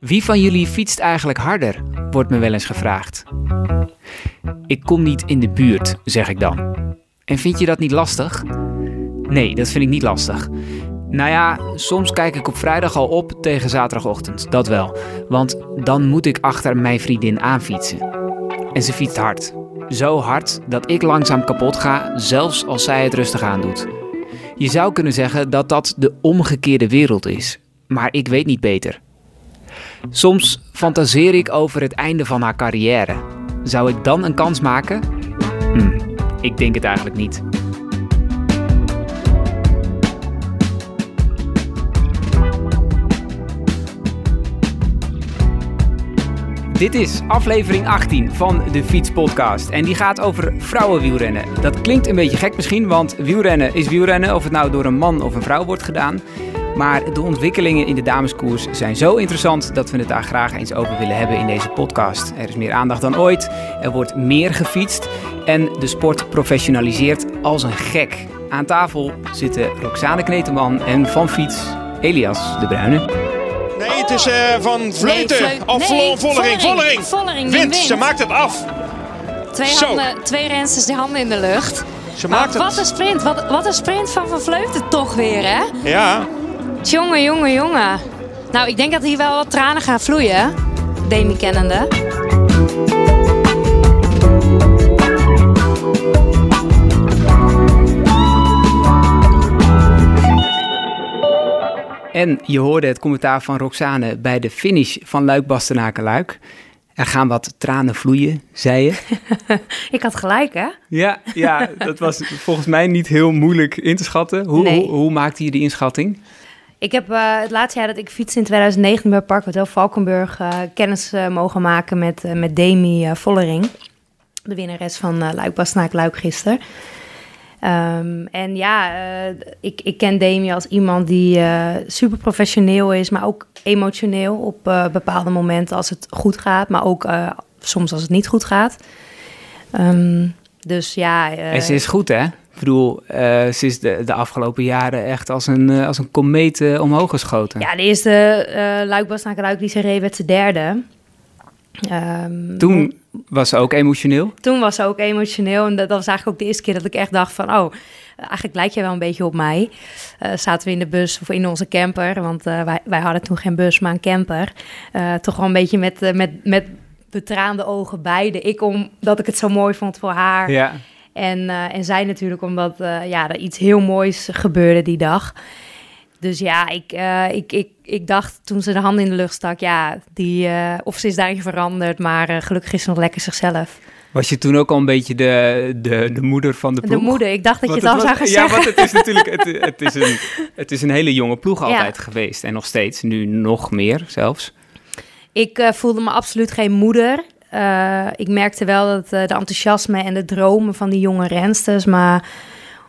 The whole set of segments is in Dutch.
Wie van jullie fietst eigenlijk harder? Wordt me wel eens gevraagd. Ik kom niet in de buurt, zeg ik dan. En vind je dat niet lastig? Nee, dat vind ik niet lastig. Nou ja, soms kijk ik op vrijdag al op tegen zaterdagochtend, dat wel. Want dan moet ik achter mijn vriendin aanfietsen. En ze fietst hard. Zo hard dat ik langzaam kapot ga, zelfs als zij het rustig aandoet. Je zou kunnen zeggen dat dat de omgekeerde wereld is. Maar ik weet niet beter. Soms fantaseer ik over het einde van haar carrière. Zou ik dan een kans maken? Hm, ik denk het eigenlijk niet. Dit is aflevering 18 van de Fietspodcast. En die gaat over vrouwenwielrennen. Dat klinkt een beetje gek misschien, want wielrennen is wielrennen. Of het nou door een man of een vrouw wordt gedaan. Maar de ontwikkelingen in de dameskoers zijn zo interessant dat we het daar graag eens over willen hebben in deze podcast. Er is meer aandacht dan ooit, er wordt meer gefietst en de sport professionaliseert als een gek. Aan tafel zitten Roxane Kneteman en van fiets Elias de Bruyne. Nee, het is uh, van Vleuten. Nee, of nee, Vollering. Vollering. Vollering Wint. wint. Ze maakt het af. Twee, handen, twee rensters die handen in de lucht. Ze Maar maakt wat het. een sprint. Wat, wat een sprint van Van Vleuten toch weer, hè? Ja. Jongen, jongen, jongen. Nou, ik denk dat hier wel wat tranen gaan vloeien. Demi kennende. En je hoorde het commentaar van Roxane bij de finish van Luik Bastenaken Luik. Er gaan wat tranen vloeien, zei je. Ik had gelijk, hè? Ja, ja, dat was volgens mij niet heel moeilijk in te schatten. Hoe, Nee. hoe, hoe maakte je die inschatting? Ik heb eh, het laatste jaar dat ik fietste in 2019 bij Park Hotel Valkenburg eh, kennis eh, mogen maken met, met Demi Vollering. De winnares van Luik Bastenaak Luik gisteren. Ehm, en ja, ik, ik ken Demi als iemand die super professioneel is, maar ook emotioneel op bepaalde momenten als het goed gaat, maar ook soms als het niet goed gaat. Ehm, dus ja, en ze is goed, hè? Ik bedoel, eh, ze is de, de afgelopen jaren echt als een, eh, als een komeet eh, omhoog geschoten. ja, de eerste uh, Luik Bastenaak Luik die ze reed, werd ze derde. Ehm, Toen was ze ook emotioneel. toen was ze ook emotioneel. En dat, dat was eigenlijk ook de eerste keer dat ik echt dacht van... oh, eigenlijk lijk je wel een beetje op mij. Zaten we in de bus of in onze camper. Want wij, wij hadden toen geen bus, maar een camper. Toch wel een beetje met, met, met betraande ogen beide. Ik omdat ik het zo mooi vond voor haar. Ja. En, eh, en zij natuurlijk omdat eh, ja, er iets heel moois gebeurde die dag. Dus ja, ik, eh, ik, ik, ik dacht toen ze de handen in de lucht stak... ja, die, of ze is daarin veranderd... maar gelukkig is ze nog lekker zichzelf. Was je toen ook al een beetje de, de, de moeder van de De ploeg? moeder, ik dacht dat je het al zou gaan Ja, zeggen. want het is natuurlijk het, het is een, het is een hele jonge ploeg Ja. altijd geweest. En nog steeds, nu nog meer zelfs. Ik voelde me absoluut geen moeder. Eh, ik merkte wel dat eh, de enthousiasme en de dromen van die jonge rensters... maar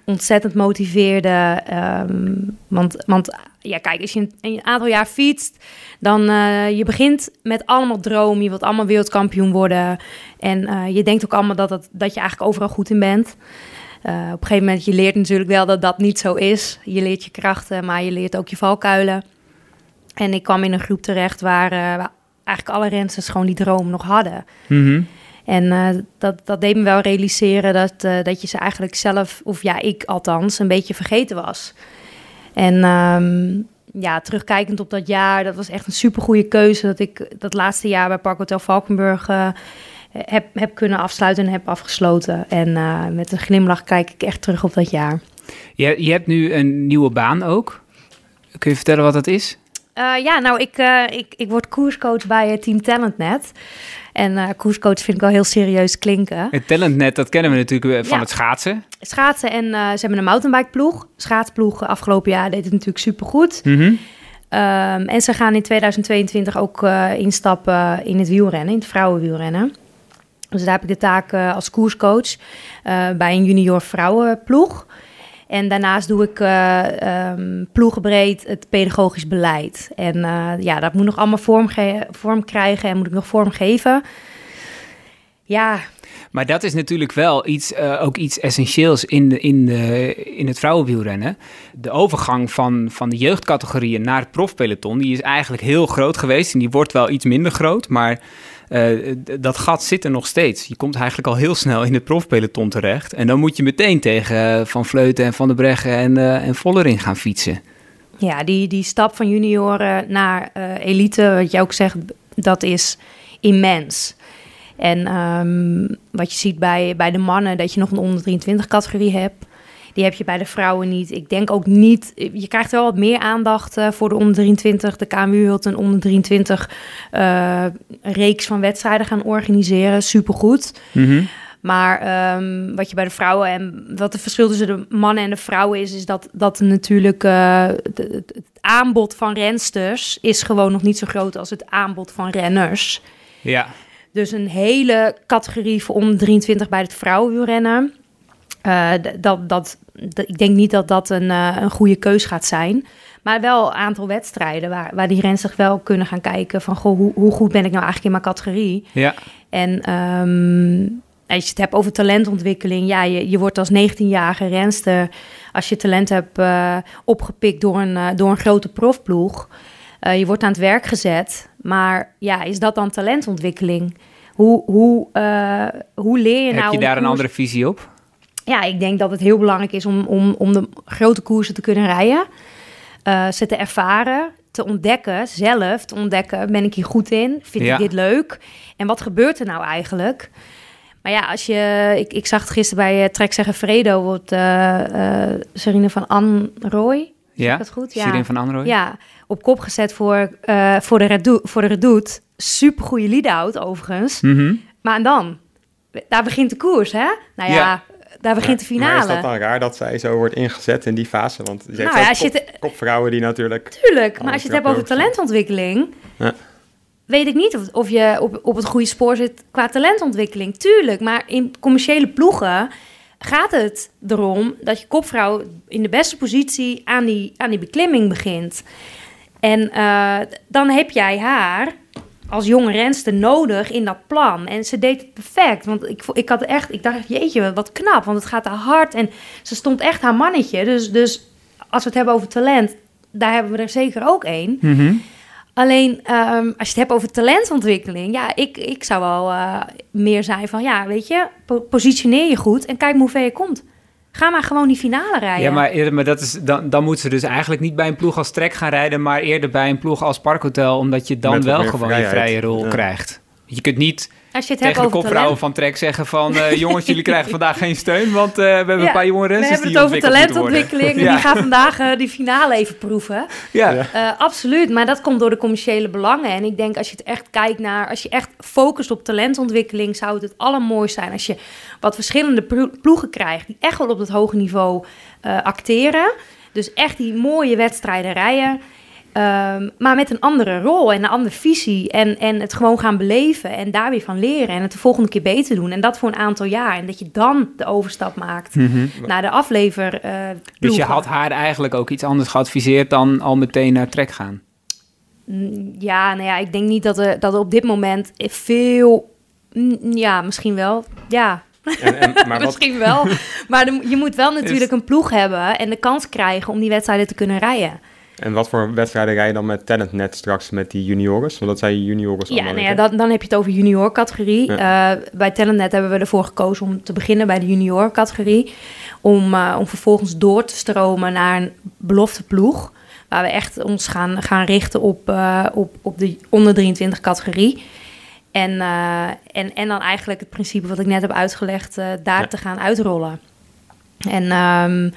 ontzettend motiveerde. ehm, want, want ja, kijk, als je een, een aantal jaar fietst... dan uh, je begint met allemaal dromen. Je wilt allemaal wereldkampioen worden. En je denkt ook allemaal dat, het, dat je eigenlijk overal goed in bent. Op een gegeven moment, je leert natuurlijk wel dat dat niet zo is. Je leert je krachten, maar je leert ook je valkuilen. En ik kwam in een groep terecht waar, waar eigenlijk alle rensters gewoon die droom nog hadden. Mm -hmm. En uh, dat, dat deed me wel realiseren dat, uh, dat je ze eigenlijk zelf, of ja, ik althans, een beetje vergeten was. En um, ja, terugkijkend op dat jaar, dat was echt een supergoeie keuze. Dat ik dat laatste jaar bij Park Hotel Valkenburg uh, heb, heb kunnen afsluiten en heb afgesloten. En met een glimlach kijk ik echt terug op dat jaar. Je, je hebt nu een nieuwe baan ook. Kun je vertellen wat dat is? Uh, ja, nou, ik, uh, ik, ik word koerscoach bij Team Talentnet. En uh, koerscoach vind ik wel heel serieus klinken. Het Talentnet, dat kennen we natuurlijk van Ja. het schaatsen. Schaatsen en ze hebben een mountainbikeploeg. Schaatsploeg afgelopen jaar deed het natuurlijk supergoed. Mm -hmm. Um, en ze gaan in 2022 ook uh, instappen in het wielrennen, in het vrouwenwielrennen. Dus daar heb ik de taak uh, als koerscoach uh, bij een junior vrouwenploeg. En daarnaast doe ik um, ploegenbreed het pedagogisch beleid. En ja, dat moet nog allemaal vorm, vorm krijgen en moet ik nog vorm geven. Ja, Maar dat is natuurlijk wel iets, eh, ook iets essentieels in, de, in, de, in het vrouwenwielrennen. De overgang van, van de jeugdcategorieën naar het profpeloton, die is eigenlijk heel groot geweest. En die wordt wel iets minder groot, maar d- dat gat zit er nog steeds. Je komt eigenlijk al heel snel in het profpeloton terecht. En dan moet je meteen tegen eh, Van Vleuten en Van der Breggen en, eh en Vollering gaan fietsen. Ja, die, die stap van junioren naar elite, wat je ook zegt, dat is immens. En ehm, wat je ziet bij, bij de mannen, dat je nog een onder 23 categorie hebt. Die heb je bij de vrouwen niet. Ik denk ook niet. Je krijgt wel wat meer aandacht eh, voor de onder 23. De KMU wil een onder 23 eh, reeks van wedstrijden gaan organiseren. Supergoed. Maar ehm, wat je bij de vrouwen en wat het verschil tussen de mannen en de vrouwen is, is dat, dat natuurlijk eh, het, aanbod van rensters is gewoon nog niet zo groot als het aanbod van renners. Ja, Dus een hele categorie voor onder 23 bij het vrouwenwielrennen. Eh, dat, dat, dat, ik denk niet dat dat een, eh, een goede keus gaat zijn. Maar wel een aantal wedstrijden waar, waar die renners zich wel kunnen gaan kijken van... Goh, hoe, hoe goed ben ik nou eigenlijk in mijn categorie? ja. En ehm, als je het hebt over talentontwikkeling, ja, je, je wordt als 19-jarige renster, als je talent hebt eh, opgepikt door een, door een grote profploeg, je wordt aan het werk gezet. Maar ja, is dat dan talentontwikkeling? Hoe, hoe, hoe leer je nou... Heb je om daar een andere visie op? Ja, ik denk dat het heel belangrijk is om, om, om de grote koersen te kunnen rijden. Eh, ze te ervaren, te ontdekken, zelf te ontdekken. Ben ik hier goed in? Vind Ja. ik dit leuk? En wat gebeurt er nou eigenlijk? Maar ja, als je... Ik, ik zag het gisteren bij uh, Trek Zeggen Fredo... wordt eh eh Serine van Anrooy... Ja, dat goed? Ja. Van Anrooy. Ja, op kop gezet voor, eh voor de Redoute. Voor de Redoute. Super goede lead-out overigens. Mhm. Maar dan? Daar begint de koers, hè? Nou ja, Ja. Daar begint de finale. Maar is dat dan raar dat zij zo wordt ingezet in die fase? Want je Nou hebt ja, ook als je kop- het- kopvrouwen die natuurlijk... Tuurlijk, maar als je het hebt over talentontwikkeling, Ja. weet ik niet of, of je op, op het goede spoor zit qua talentontwikkeling. Tuurlijk, maar in commerciële ploegen gaat het erom dat je kopvrouw in de beste positie aan die, aan die beklimming begint. En eh, dan heb jij haar als jonge renster nodig in dat plan. En ze deed het perfect. Want ik, ik had echt, ik dacht, jeetje, wat knap. Want het gaat haar hard. En ze stond echt haar mannetje. Dus, dus als we het hebben over talent, daar hebben we er zeker ook één. Mhm. Alleen ehm, als je het hebt over talentontwikkeling, ja, ik, ik zou wel eh, meer zijn van, ja, weet je, po- positioneer je goed en kijk hoe ver je komt. Ga maar gewoon die finale rijden. Ja, maar, eerder, maar dat is, dan, dan moet ze dus eigenlijk niet bij een ploeg als Trek gaan rijden, maar eerder bij een ploeg als Parkhotel, omdat je dan Met wel gewoon je vrijheid. vrije rol Ja. krijgt. Je kunt niet als je het hebt tegen de over kopvrouwen talent, van Trek zeggen van... eh, jongens, jullie krijgen vandaag geen steun, want eh, we hebben Ja, een paar jonge we renners hebben die het over talentontwikkeling. Ja. Die gaan vandaag eh, die finale even proeven. Ja. Ja. Eh, absoluut, maar dat komt door de commerciële belangen. En ik denk als je het echt kijkt naar, als je echt focust op talentontwikkeling, zou het het allermooist zijn als je wat verschillende plo- ploegen krijgt die echt wel op dat hoge niveau eh, acteren. Dus echt die mooie wedstrijden rijden. Ehm, maar met een andere rol en een andere visie. En, en het gewoon gaan beleven en daar weer van leren. En het de volgende keer beter doen. En dat voor een aantal jaar. En dat je dan de overstap maakt naar de aflever. eh, Dus je had haar eigenlijk ook iets anders geadviseerd dan al meteen naar Trek gaan. Mm, Ja, nou ja, ik denk niet dat er, dat er op dit moment veel... Mm, Ja, misschien wel. Ja, En, en, maar wat, misschien wel. Maar je moet wel natuurlijk een ploeg hebben en de kans krijgen om die wedstrijden te kunnen rijden. En wat voor wedstrijden rij je dan met TalentNet straks met die juniores? Want dat zijn juniores Ja, nou ja, dan, dan heb je het over junior categorie. Eh, bij Talentnet hebben we ervoor gekozen om te beginnen bij de junior categorie. Om, eh, om vervolgens door te stromen naar een belofte ploeg. Waar we echt ons gaan, gaan richten op, eh, op, op de onder 23 categorie. En, en, en dan eigenlijk het principe wat ik net heb uitgelegd, daar Ja. te gaan uitrollen. En ehm,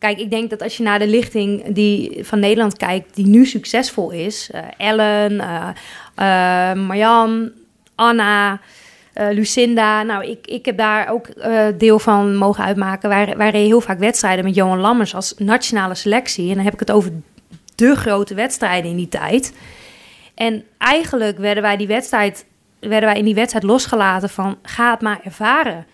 kijk, ik denk dat als je naar de lichting die van Nederland kijkt, die nu succesvol is, eh, Ellen, eh, Marjan, Anna, Lucinda. Nou, ik, ik heb daar ook deel van mogen uitmaken. Wij reden heel vaak wedstrijden met Johan Lammers als nationale selectie. En dan heb ik het over de grote wedstrijden in die tijd. En eigenlijk werden wij, die wedstrijd, werden wij in die wedstrijd losgelaten van... ga het maar ervaren.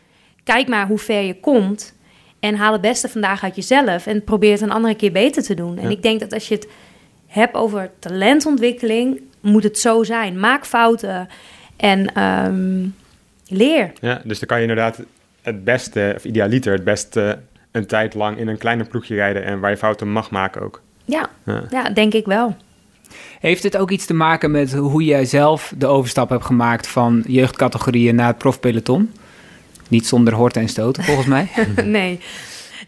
Kijk maar hoe ver je komt. En haal het beste vandaag uit jezelf. En probeer het een andere keer beter te doen. En ik denk dat als je het hebt over talentontwikkeling... moet het zo zijn. Maak fouten. En, ehm, leer. Ja, dus dan kan je inderdaad het beste, of idealiter, het beste een tijd lang in een kleiner ploegje rijden en waar je fouten mag maken ook. Ja, Ja. ja denk ik wel. Heeft het ook iets te maken met hoe jij zelf de overstap hebt gemaakt van jeugdcategorieën naar het profpeloton? Niet zonder horten en stoten, volgens mij. nee.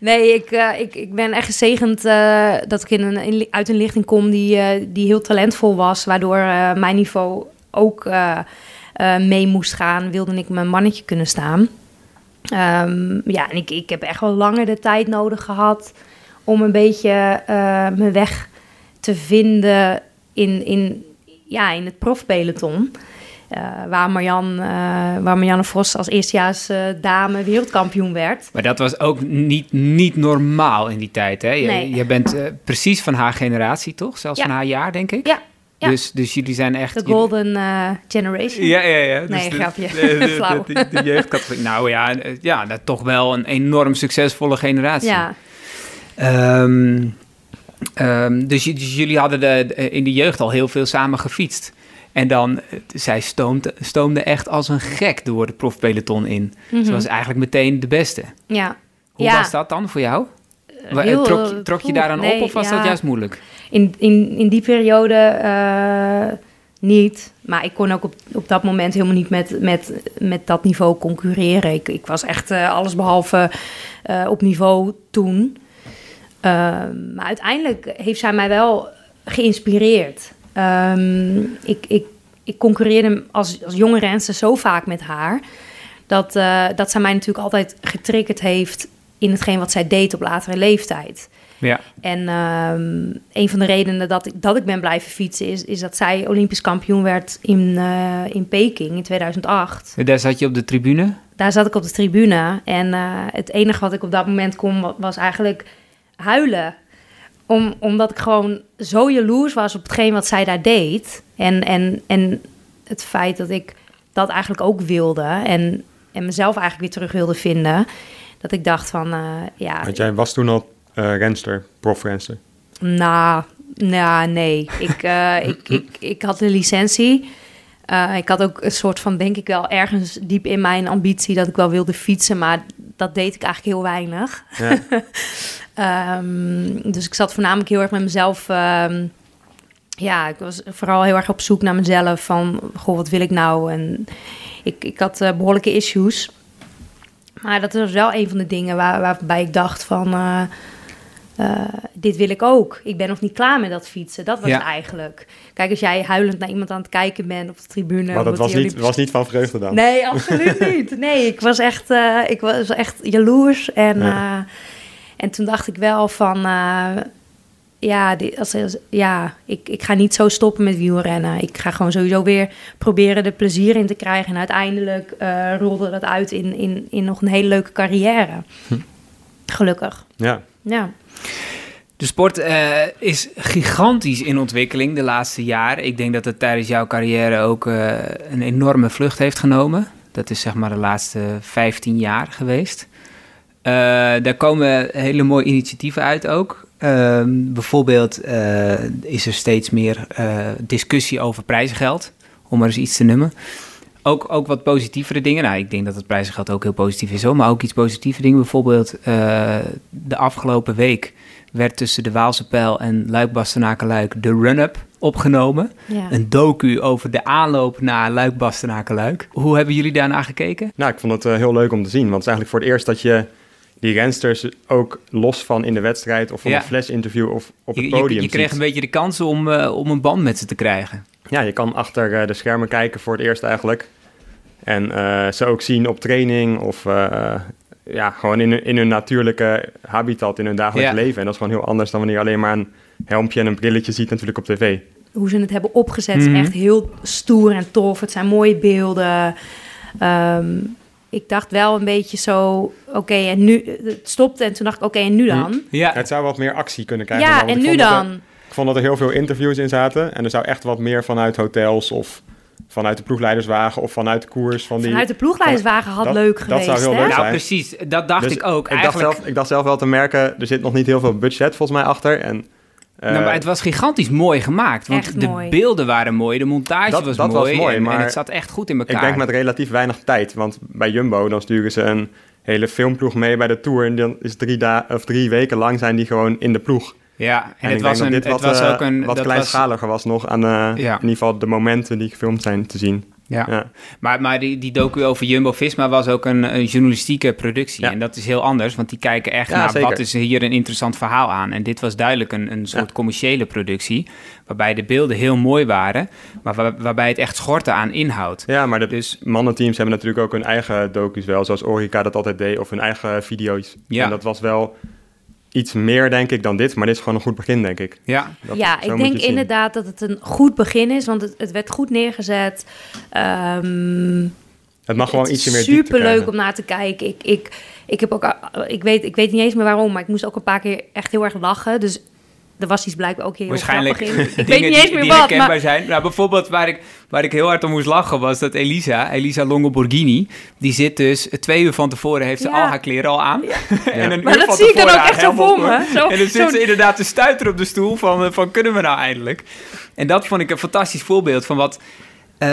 Nee, ik, eh, ik, ik ben echt gezegend eh, dat ik in een, in, uit een lichting kom die, eh, die heel talentvol was. Waardoor mijn niveau ook mee moest gaan. Wilde ik mijn mannetje kunnen staan. Ehm, ja, en ik, ik heb echt wel langer de tijd nodig gehad om een beetje mijn weg te vinden in, in, ja, in het profpeloton. Eh, waar, Marjan, eh, waar Marianne Vos als eerstejaars eh, dame wereldkampioen werd. Maar dat was ook niet, niet normaal in die tijd, hè? Je, Nee. je bent precies van haar generatie, toch? Zelfs Ja. van haar jaar, denk ik. Ja, ja. Dus, dus jullie zijn echt... De golden generation. Ja, ja, ja. Nee, de, grapje. De, de, de, de, de jeugdcategorie. Nou ja, ja nou, toch wel een enorm succesvolle generatie. Ja, Ehm, ehm, dus, dus jullie hadden de, de- in de jeugd al heel veel samen gefietst. En dan, eh, zij stoomde, stoomde echt als een gek door het profpeloton in. Mhm. Ze was eigenlijk meteen de beste. ja. Hoe Ja. was dat dan voor jou? Wa- heel, trok, je- eh, trok je goed. daaraan Nee, op of was ja. dat juist moeilijk? In, in, in die periode eh, niet. Maar ik kon ook op, op dat moment helemaal niet met, met, met dat niveau concurreren. Ik, ik was echt eh, allesbehalve eh op niveau toen. Ehm, maar uiteindelijk heeft zij mij wel geïnspireerd. Ehm, ik, ik, ik concurreerde als, als jonge renster zo vaak met haar... Dat, eh, dat zij mij natuurlijk altijd getriggerd heeft... in hetgeen wat zij deed op latere leeftijd. Ja. En ehm, een van de redenen dat ik, dat ik ben blijven fietsen is, is dat zij Olympisch kampioen werd in, eh, in Peking in 2008. Daar zat je op de tribune. Daar zat ik op de tribune en eh, het enige wat ik op dat moment kon wa- was eigenlijk huilen. Om, omdat ik gewoon zo jaloers was op hetgeen wat zij daar deed. En, en, en het feit dat ik dat eigenlijk ook wilde en, en mezelf eigenlijk weer terug wilde vinden. Dat ik dacht van, eh, ja, Want jij was toen al eh renster, profrenster. Nou, nou nee. Ik, eh, ik, ik, ik had de licentie. Ik had ook een soort van, denk ik wel, ergens diep in mijn ambitie dat ik wel wilde fietsen, maar dat deed ik eigenlijk heel weinig. Ja. Ehm, dus ik zat voornamelijk heel erg met mezelf. ehm, ja, ik was vooral heel erg op zoek naar mezelf. Van, goh, wat wil ik nou? En ik, ik had eh, behoorlijke issues. Maar dat was wel een van de dingen waar, waarbij ik dacht van... eh, eh, dit wil ik ook. Ik ben nog niet klaar met dat fietsen. Dat was Ja. het eigenlijk. Kijk, als jij huilend naar iemand aan het kijken bent op de tribune... maar dat was niet, was niet van vreugde dan. Nee, absoluut niet. Nee, ik was echt, ik was echt jaloers. En, Ja. En toen dacht ik wel van... eh, ja, dit, als, als- ja ik, ik ga niet zo stoppen met wielrennen. Ik ga gewoon sowieso weer proberen er plezier in te krijgen. En uiteindelijk eh, rolde dat uit in, in, in nog een hele leuke carrière. Gelukkig, Ja. ja. De sport eh, is gigantisch in ontwikkeling de laatste jaren. Ik denk dat het tijdens jouw carrière ook eh, een enorme vlucht heeft genomen. Dat is zeg maar de laatste 15 jaar geweest. Eh, daar komen hele mooie initiatieven uit ook. Ehm, bijvoorbeeld eh, is er steeds meer eh, discussie over prijzengeld, om maar eens iets te noemen. Ook, ook wat positievere dingen. Nou, ik denk dat het prijzengeld ook heel positief is, hoor. maar ook iets positieve dingen. Bijvoorbeeld eh, de afgelopen week werd tussen de Waalse Pijl en luik bastenaken de run-up opgenomen. ja. Een docu over de aanloop naar luik bastenaken Hoe hebben jullie daarnaar gekeken? Nou, ik vond het eh, heel leuk om te zien. Want het is eigenlijk voor het eerst dat je die rensters ook los van in de wedstrijd of van Ja. een flash-interview of op Je, het je, podium je kreeg ziet. een beetje de kans om, eh, om een band met ze te krijgen. Ja, je kan achter eh, de schermen kijken voor het eerst eigenlijk. En eh, ze ook zien op training of eh, ja, gewoon in, hun- in hun natuurlijke habitat, in hun dagelijks Ja. leven. En dat is gewoon heel anders dan wanneer je alleen maar een helmpje en een brilletje ziet natuurlijk op tv. hoe ze het hebben opgezet Mhm. is echt heel stoer en tof. Het zijn mooie beelden. Ehm, ik dacht wel een beetje zo, oké, en nu... Het stopte en toen dacht ik, oké, en nu dan? Ja, Het zou wat meer actie kunnen krijgen. Ja, dan, en nu dat er- dan? ik vond dat er heel veel interviews in zaten. En er zou echt wat meer vanuit hotels of vanuit de ploegleiderswagen of vanuit de koers van die... Vanuit de ploegleiderswagen had dat- leuk dat geweest, zou heel hè? leuk nou zijn. precies. Dat dacht Dus ik ook. Ik dacht, Eigenlijk, zelf, ik dacht zelf wel te merken, er zit nog niet heel veel budget volgens mij achter. En Eh, nou, maar het was gigantisch mooi gemaakt. Want Echt de mooi. beelden waren mooi, de montage Dat- was, dat was mooi, mooi, en, en maar het zat echt goed in elkaar. ik denk met relatief weinig tijd. Want bij Jumbo, dan sturen ze een hele filmploeg mee bij de Tour. En dan is drie, da- of drie weken lang zijn die gewoon in de ploeg. Ja, en, En het was, een, dit het wat, was eh, ook een... wat kleinschaliger was nog aan eh, in ieder geval de momenten die gefilmd zijn te zien. Ja. Ja. Maar, maar die, die docu over Jumbo-Visma was ook een, een journalistieke productie. Ja. En dat is heel anders, want die kijken echt Ja, naar zeker. wat is hier een interessant verhaal aan. En dit was duidelijk een, een soort commerciële productie, waarbij de beelden heel mooi waren, maar waar- waarbij het echt schortte aan inhoud. Ja, maar de Dus- mannenteams hebben natuurlijk ook hun eigen docu's wel, zoals Orica dat altijd deed, of hun eigen video's. Ja. En dat was wel iets meer, denk ik, dan dit, maar dit is gewoon een goed begin, denk ik. Ja, Dat- ja, ik denk inderdaad dat het een goed begin is, want het, het werd goed neergezet. Ehm, Het mag gewoon ietsje meer diepte Super leuk om naar te kijken. Ik, ik, ik, heb ook, ik, weet, ik weet niet eens meer waarom, maar ik moest ook een paar keer echt heel erg lachen. Dus er was iets blijkbaar ook heel waarschijnlijk grappig in. Ik weet dingen niet eens die, meer die wat, herkenbaar maar zijn. Nou, bijvoorbeeld waar ik, waar ik heel hard om moest lachen was dat Elisa, Elisa Longoborghini, die zit dus twee uur van tevoren, heeft ze Ja. al haar kleren al aan. en een Maar uur dat van zie ik dan tevoren ook haar echt zo voor me. en dan zit ze inderdaad te stuiteren op de stoel van, eh, van kunnen we nou eindelijk? En dat vond ik een fantastisch voorbeeld van wat... eh,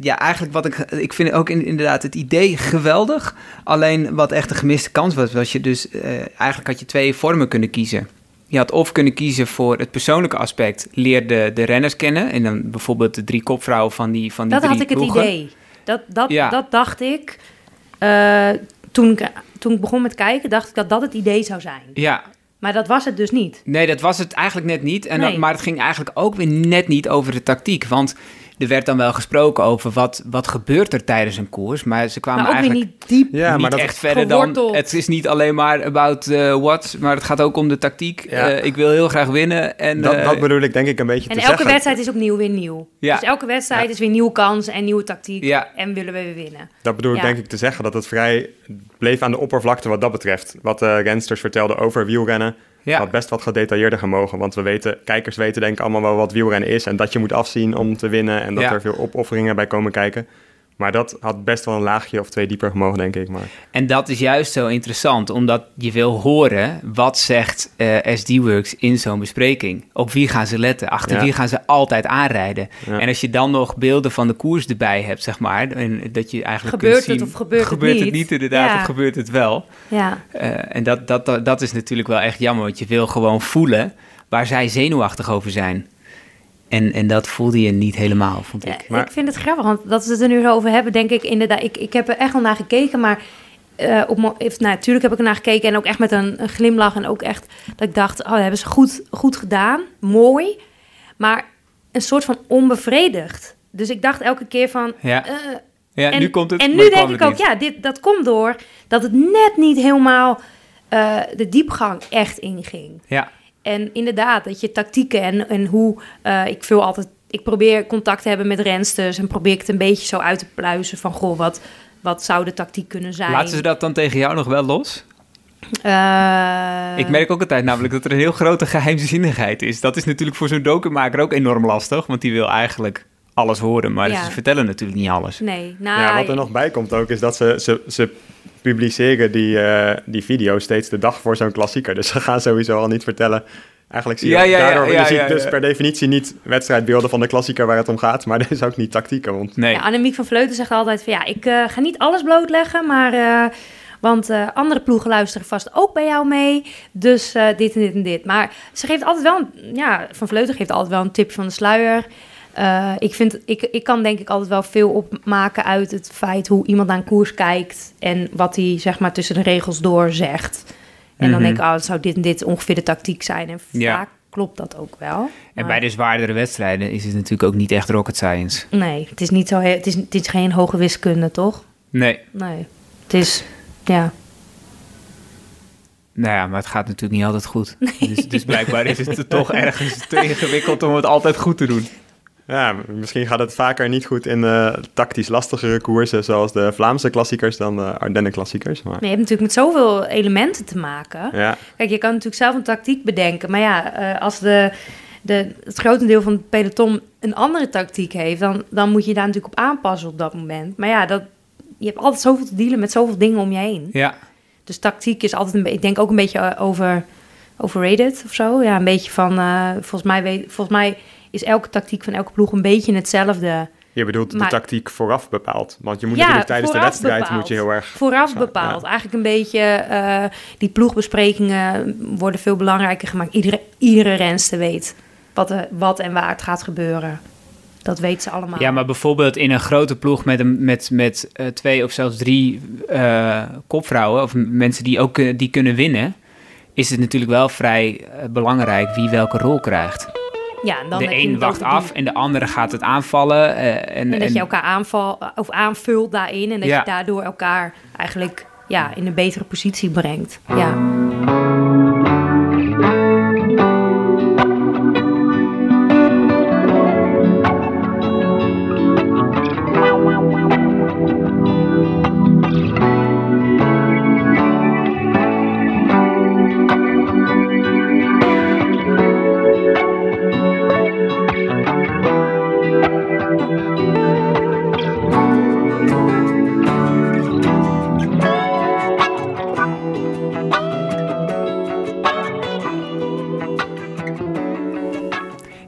ja, eigenlijk wat ik... Ik vind ook in- inderdaad het idee geweldig. Alleen wat echt een gemiste kans was, was je dus... eh, eigenlijk had je twee vormen kunnen kiezen. Je had of kunnen kiezen voor het persoonlijke aspect. Leer de, de renners kennen. En dan bijvoorbeeld de drie kopvrouwen van die, van die dat drie had ik het idee. Dat, dat, Ja. dat dacht ik. eh, toen, ik. toen ik begon met kijken, dacht ik dat dat het idee zou zijn. Ja, Maar dat was het dus niet. Nee, dat was het eigenlijk net niet. En Nee. dat- maar het ging eigenlijk ook weer net niet over de tactiek. Want er werd dan wel gesproken over wat, wat gebeurt er tijdens een koers. Maar ze kwamen Maar ook weer eigenlijk niet diep. Ja, niet maar dat, echt verder dan... Het is niet alleen maar about eh, what, maar het gaat ook om de tactiek. Ja. Eh, ik wil heel graag winnen. En, dat, eh, dat bedoel ik denk ik een beetje En te elke zeggen. wedstrijd is opnieuw weer nieuw. Ja. Dus elke wedstrijd Ja. is weer nieuwe kans en nieuwe tactiek. Ja. En willen we weer winnen. Dat bedoel ik denk ik te zeggen, dat het vrij bleef aan de oppervlakte wat dat betreft. Wat de rensters vertelden over wielrennen, ja. had best wat gedetailleerder gemogen. Want we weten, kijkers weten denk ik allemaal wel wat wielrennen is... en dat je moet afzien om te winnen en dat Ja. er veel opofferingen bij komen kijken. Maar dat had best wel een laagje of twee dieper gemogen, denk ik. Maar En dat is juist zo interessant, omdat je wil horen wat zegt eh SD-Works in zo'n bespreking. Op wie gaan ze letten? Achter Ja. wie gaan ze altijd aanrijden? Ja. En als je dan nog beelden van de koers erbij hebt, zeg maar, en dat je eigenlijk Gebeurt kunt het zien, of gebeurt het gebeurt het niet? niet inderdaad, Ja. of gebeurt het wel? Ja. Eh, en dat, dat, dat, dat is natuurlijk wel echt jammer, want je wil gewoon voelen waar zij zenuwachtig over zijn. En, en dat voelde je niet helemaal, vond Ja, ik. Maar- Ik vind het grappig, want dat we het er nu zo over hebben, denk ik inderdaad. Ik, ik heb er echt wel naar gekeken, maar eh, op, nou, natuurlijk heb ik er naar gekeken en ook echt met een, een glimlach. En ook echt dat ik dacht, oh, dat hebben ze goed, goed gedaan, mooi, maar een soort van onbevredigd. Dus ik dacht elke keer van. Ja, eh, ja en, nu komt het. En nu denk ik ook, niet. ja, dit, dat komt door dat het net niet helemaal eh, de diepgang echt inging. Ja, En inderdaad, dat je tactieken en, en hoe eh, ik vul altijd. Ik probeer contact te hebben met rensters en probeer ik het een beetje zo uit te pluizen van goh, wat, wat zou de tactiek kunnen zijn? laten ze dat dan tegen jou nog wel los? Eh, Ik merk ook altijd namelijk dat er een heel grote geheimzinnigheid is. Dat is natuurlijk voor zo'n documaker ook enorm lastig, want die wil eigenlijk alles horen, maar Ja. ze vertellen natuurlijk niet alles. Nee, nou, ja, wat er nog bij komt ook, is dat ze, ze, ze publiceren die, eh, die video steeds de dag voor zo'n klassieker. Dus ze gaan sowieso al niet vertellen. Eigenlijk zie je Ja, ja, ja, daardoor, ja, je ziet ja, dus per definitie niet wedstrijdbeelden van de klassieker waar het om gaat, maar er is ook niet tactieken. Want Nee. Ja, Annemiek van Vleuten zegt altijd van ja, ik eh, ga niet alles blootleggen, maar eh, want eh, andere ploegen luisteren vast ook bij jou mee. Dus eh, dit en dit en dit. Maar ze geeft altijd wel, een, ja, Van Vleuten geeft altijd wel een tip van de sluier. Eh, ik, vind, ik, ik kan denk ik altijd wel veel opmaken uit het feit hoe iemand naar een koers kijkt en wat hij zeg maar tussen de regels door zegt. En dan Mhm. denk ik, oh, zou dit en dit ongeveer de tactiek zijn. En Ja. vaak klopt dat ook wel. En bij de zwaardere wedstrijden is het natuurlijk ook niet echt rocket science. Nee, het is niet zo. he- Het is, het is geen hoge wiskunde, toch? Nee. Nee. Het is. Ja. Nou ja, maar het gaat natuurlijk niet altijd goed. Dus, dus blijkbaar is het toch ergens te ingewikkeld om het altijd goed te doen. Ja, misschien gaat het vaker niet goed in eh, tactisch lastigere koersen, zoals de Vlaamse klassiekers dan de Ardennen klassiekers. Maar Maar je hebt natuurlijk met zoveel elementen te maken. ja, Kijk, je kan natuurlijk zelf een tactiek bedenken. Maar ja, eh, als de, de, het grotendeel van het peloton een andere tactiek heeft, dan, dan moet je daar natuurlijk op aanpassen op dat moment. Maar ja, dat, je hebt altijd zoveel te dealen met zoveel dingen om je heen. Ja, Dus tactiek is altijd een beetje, ik denk ook een beetje eh, over, overrated of zo. Ja, een beetje van, eh, volgens, mij weet, volgens mij is elke tactiek van elke ploeg een beetje hetzelfde. Je bedoelt Maar- de tactiek vooraf bepaald. Want je moet Ja, natuurlijk tijdens de wedstrijd bepaald. moet je heel erg... Vooraf Zo, bepaald. ja. Eigenlijk een beetje, eh, die ploegbesprekingen worden veel belangrijker gemaakt. Iedere, iedere renster weet wat, er, wat en waar het gaat gebeuren. Dat weet ze allemaal. Ja, maar bijvoorbeeld in een grote ploeg met, een, met, met eh, twee of zelfs drie eh, kopvrouwen... of mensen die ook die kunnen winnen... is het natuurlijk wel vrij belangrijk wie welke rol krijgt. Ja, en dan de een wacht af en de andere gaat het aanvallen. eh, en, En dat en- je elkaar aanval, of aanvult daarin. En dat Ja. je daardoor elkaar eigenlijk ja, in een betere positie brengt. Ja.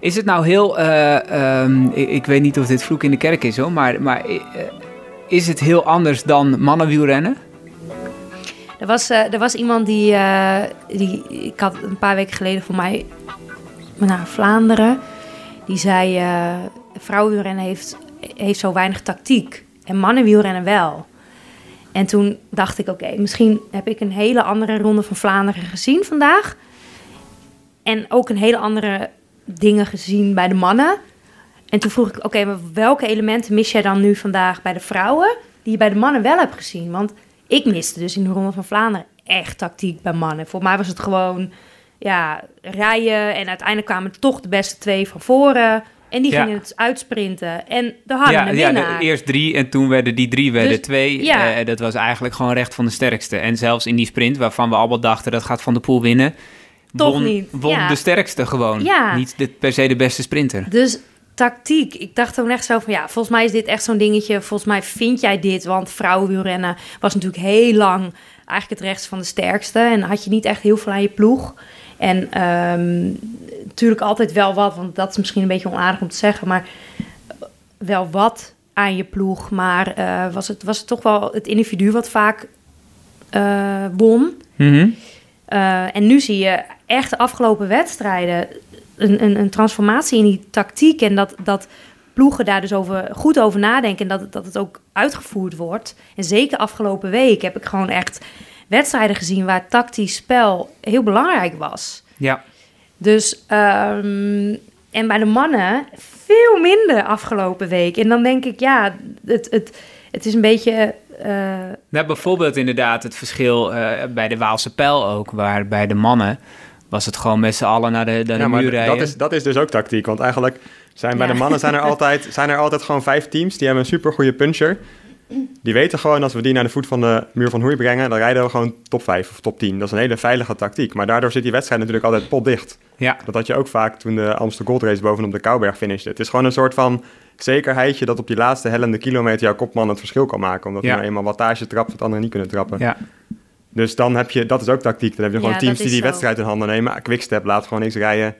Is het nou heel... eh, ehm, ik, weet niet of dit vloek in de kerk is hoor, maar, maar eh, is het heel anders dan mannenwielrennen? Er was, eh, er was iemand die, die... Ik had een paar weken geleden voor mij... naar Vlaanderen. Die zei... vrouwenwielrennen heeft, heeft zo weinig tactiek. En mannenwielrennen wel. En toen dacht ik... Oké, misschien heb ik een hele andere ronde van Vlaanderen gezien vandaag. En ook een hele andere dingen gezien bij de mannen. En toen vroeg ik, oké, maar welke elementen mis jij dan nu vandaag bij de vrouwen... die je bij de mannen wel hebt gezien? Want ik miste dus in de Ronde van Vlaanderen echt tactiek bij mannen. Voor mij was het gewoon ja, rijden en uiteindelijk kwamen toch de beste twee van voren. En die Ja. gingen het uitsprinten. En de hadden ja, een ja winnaar. de, eerst drie en toen werden die drie werden Dus, twee. ja. Eh, dat was eigenlijk gewoon recht van de sterkste. En zelfs in die sprint, waarvan we allemaal dachten dat gaat Van der Poel winnen... Toch won, niet, won ja. de sterkste gewoon. Ja. Niet de, per se de beste sprinter. Dus tactiek. Ik dacht toen echt zo van, ja, volgens mij is dit echt zo'n dingetje. Volgens mij vind jij dit, want vrouwenwielrennen was natuurlijk heel lang eigenlijk het rechts van de sterkste. En had je niet echt heel veel aan je ploeg. En ehm, natuurlijk altijd wel wat, want dat is misschien een beetje onaardig om te zeggen, maar wel wat aan je ploeg. Maar eh, was, het, was het toch wel het individu wat vaak eh, won. Mhm. Uh, en nu zie je echt de afgelopen wedstrijden een, een, een transformatie in die tactiek. En dat, dat ploegen daar dus over, goed over nadenken. En dat, dat het ook uitgevoerd wordt. En zeker afgelopen week heb ik gewoon echt wedstrijden gezien waar tactisch spel heel belangrijk was. Ja. Dus, um, en bij de mannen veel minder afgelopen week. En dan denk ik, ja, het, het, het is een beetje. Uh, nou, bijvoorbeeld inderdaad het verschil uh, bij de Waalse pijl ook, waar bij de mannen was het gewoon met z'n allen naar de, naar ja, de maar muur rijden. Dat is, dat is dus ook tactiek, want eigenlijk zijn bij Ja. de mannen zijn er, altijd, zijn er altijd gewoon vijf teams die hebben een supergoeie puncher. Die weten gewoon, als we die naar de voet van de muur van Hoei brengen, dan rijden we gewoon top 5 of top 10. Dat is een hele veilige tactiek. Maar daardoor zit die wedstrijd natuurlijk altijd potdicht. Ja. Dat had je ook vaak toen de Amstel Gold Race bovenop de Kouberg finishte. Het is gewoon een soort van zekerheidje dat op die laatste hellende kilometer jouw kopman het verschil kan maken. Omdat Ja. hij nou eenmaal wattage trapt wat anderen niet kunnen trappen. Ja. Dus dan heb je, dat is ook tactiek. Dan heb je gewoon Ja, teams die die zo. wedstrijd in handen nemen. Quickstep laat gewoon niks rijden.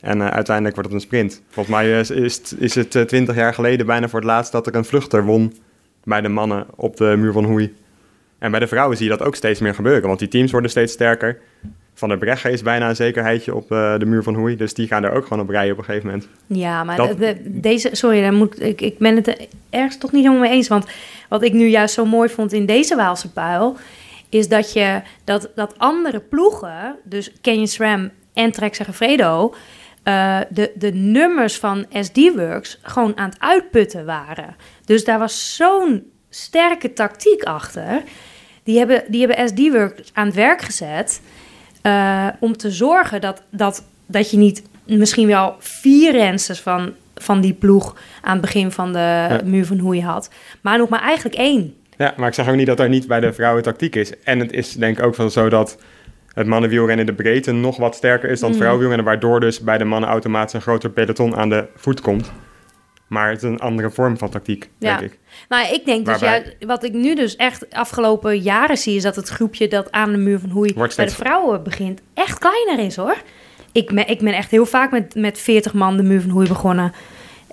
En eh, uiteindelijk wordt het een sprint. Volgens mij is, is, het- is het eh, twintig jaar geleden bijna voor het laatst dat er een vluchter won bij de mannen op de muur van Hoei. En bij de vrouwen zie je dat ook steeds meer gebeuren, want die teams worden steeds sterker. Van der Breggen is bijna een zekerheidje op eh, de muur van Hoei, dus die gaan er ook gewoon op rijden op een gegeven moment. Ja, maar Dat- de- de- deze, sorry, daar moet, ik, ik ben het er ergens toch niet helemaal mee eens. Want wat ik nu juist zo mooi vond in deze Waalse puil, is dat je dat, dat andere ploegen, dus Canyon SRAM en Trek Segafredo, eh, de, de nummers van SD-Works gewoon aan het uitputten waren. Dus daar was zo'n sterke tactiek achter. Die hebben, die hebben SD-Works aan het werk gezet eh, om te zorgen dat, dat, dat je niet misschien wel vier rensters van, van die ploeg aan het begin van de muur van Hoei had, maar nog maar eigenlijk één. Ja, maar ik zeg ook niet dat er niet bij de vrouwen tactiek is. En het is denk ik ook wel zo dat het mannenwielrennen in de breedte nog wat sterker is dan het Mhm. vrouwenwielrennen, waardoor dus bij de mannen automatisch een groter peloton aan de voet komt. Maar het is een andere vorm van tactiek, Ja. denk ik. Nou, ik denk dus, Waarbij- ja, wat ik nu dus echt afgelopen jaren zie, is dat het groepje dat aan de muur van Hoei Wordt bij de vrouwen begint, echt kleiner is hoor. Ik ben, ik ben echt heel vaak met, met 40 man de muur van Hoei begonnen,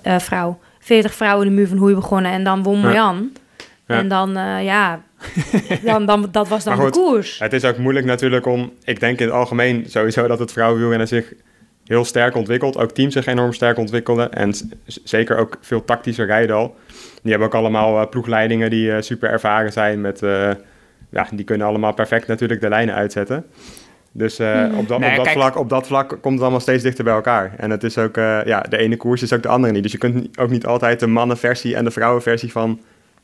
eh, vrouw. 40 vrouwen de muur van Hoei begonnen en dan won Ja. Marjan. Ja. En dan, eh, ja, dan, dan, dat was dan de koers. Het is ook moeilijk natuurlijk om... Ik denk in het algemeen sowieso dat het vrouwenwielrennen zich heel sterk ontwikkelt. Ook teams zich enorm sterk ontwikkelden. En zeker ook veel tactischer rijden al. Die hebben ook allemaal eh, ploegleidingen die eh, super ervaren zijn. Met, eh, ja, die kunnen allemaal perfect natuurlijk de lijnen uitzetten. Dus eh, op, dat, Nee, op, dat kijk- vlak, op dat vlak komt het allemaal steeds dichter bij elkaar. En het is ook, eh, ja, de ene koers is ook de andere niet. Dus je kunt ook niet altijd de mannenversie en de vrouwenversie van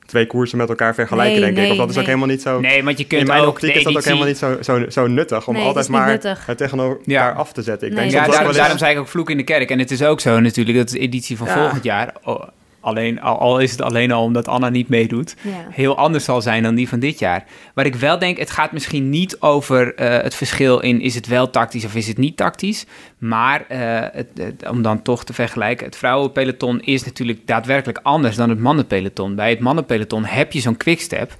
twee koersen met elkaar vergelijken, Nee, denk ik. Of dat is ook helemaal niet zo... Nee, want je kunt In mijn ook optiek de is dat ook helemaal niet zo, zo, zo nuttig om altijd maar nuttig. het tegen elkaar Ja. af te zetten. Ik Nee, denk Ja, daarom, zei ik ook vloek in de kerk. En het is ook zo natuurlijk dat de editie van Ja. volgend jaar... oh, alleen, al, al is het alleen al omdat Anna niet meedoet... Ja. heel anders zal zijn dan die van dit jaar. Waar ik wel denk, het gaat misschien niet over eh, het verschil in... is het wel tactisch of is het niet tactisch... maar eh, het, het- om dan toch te vergelijken... het vrouwenpeloton is natuurlijk daadwerkelijk anders dan het mannenpeloton. Bij het mannenpeloton heb je zo'n quickstep...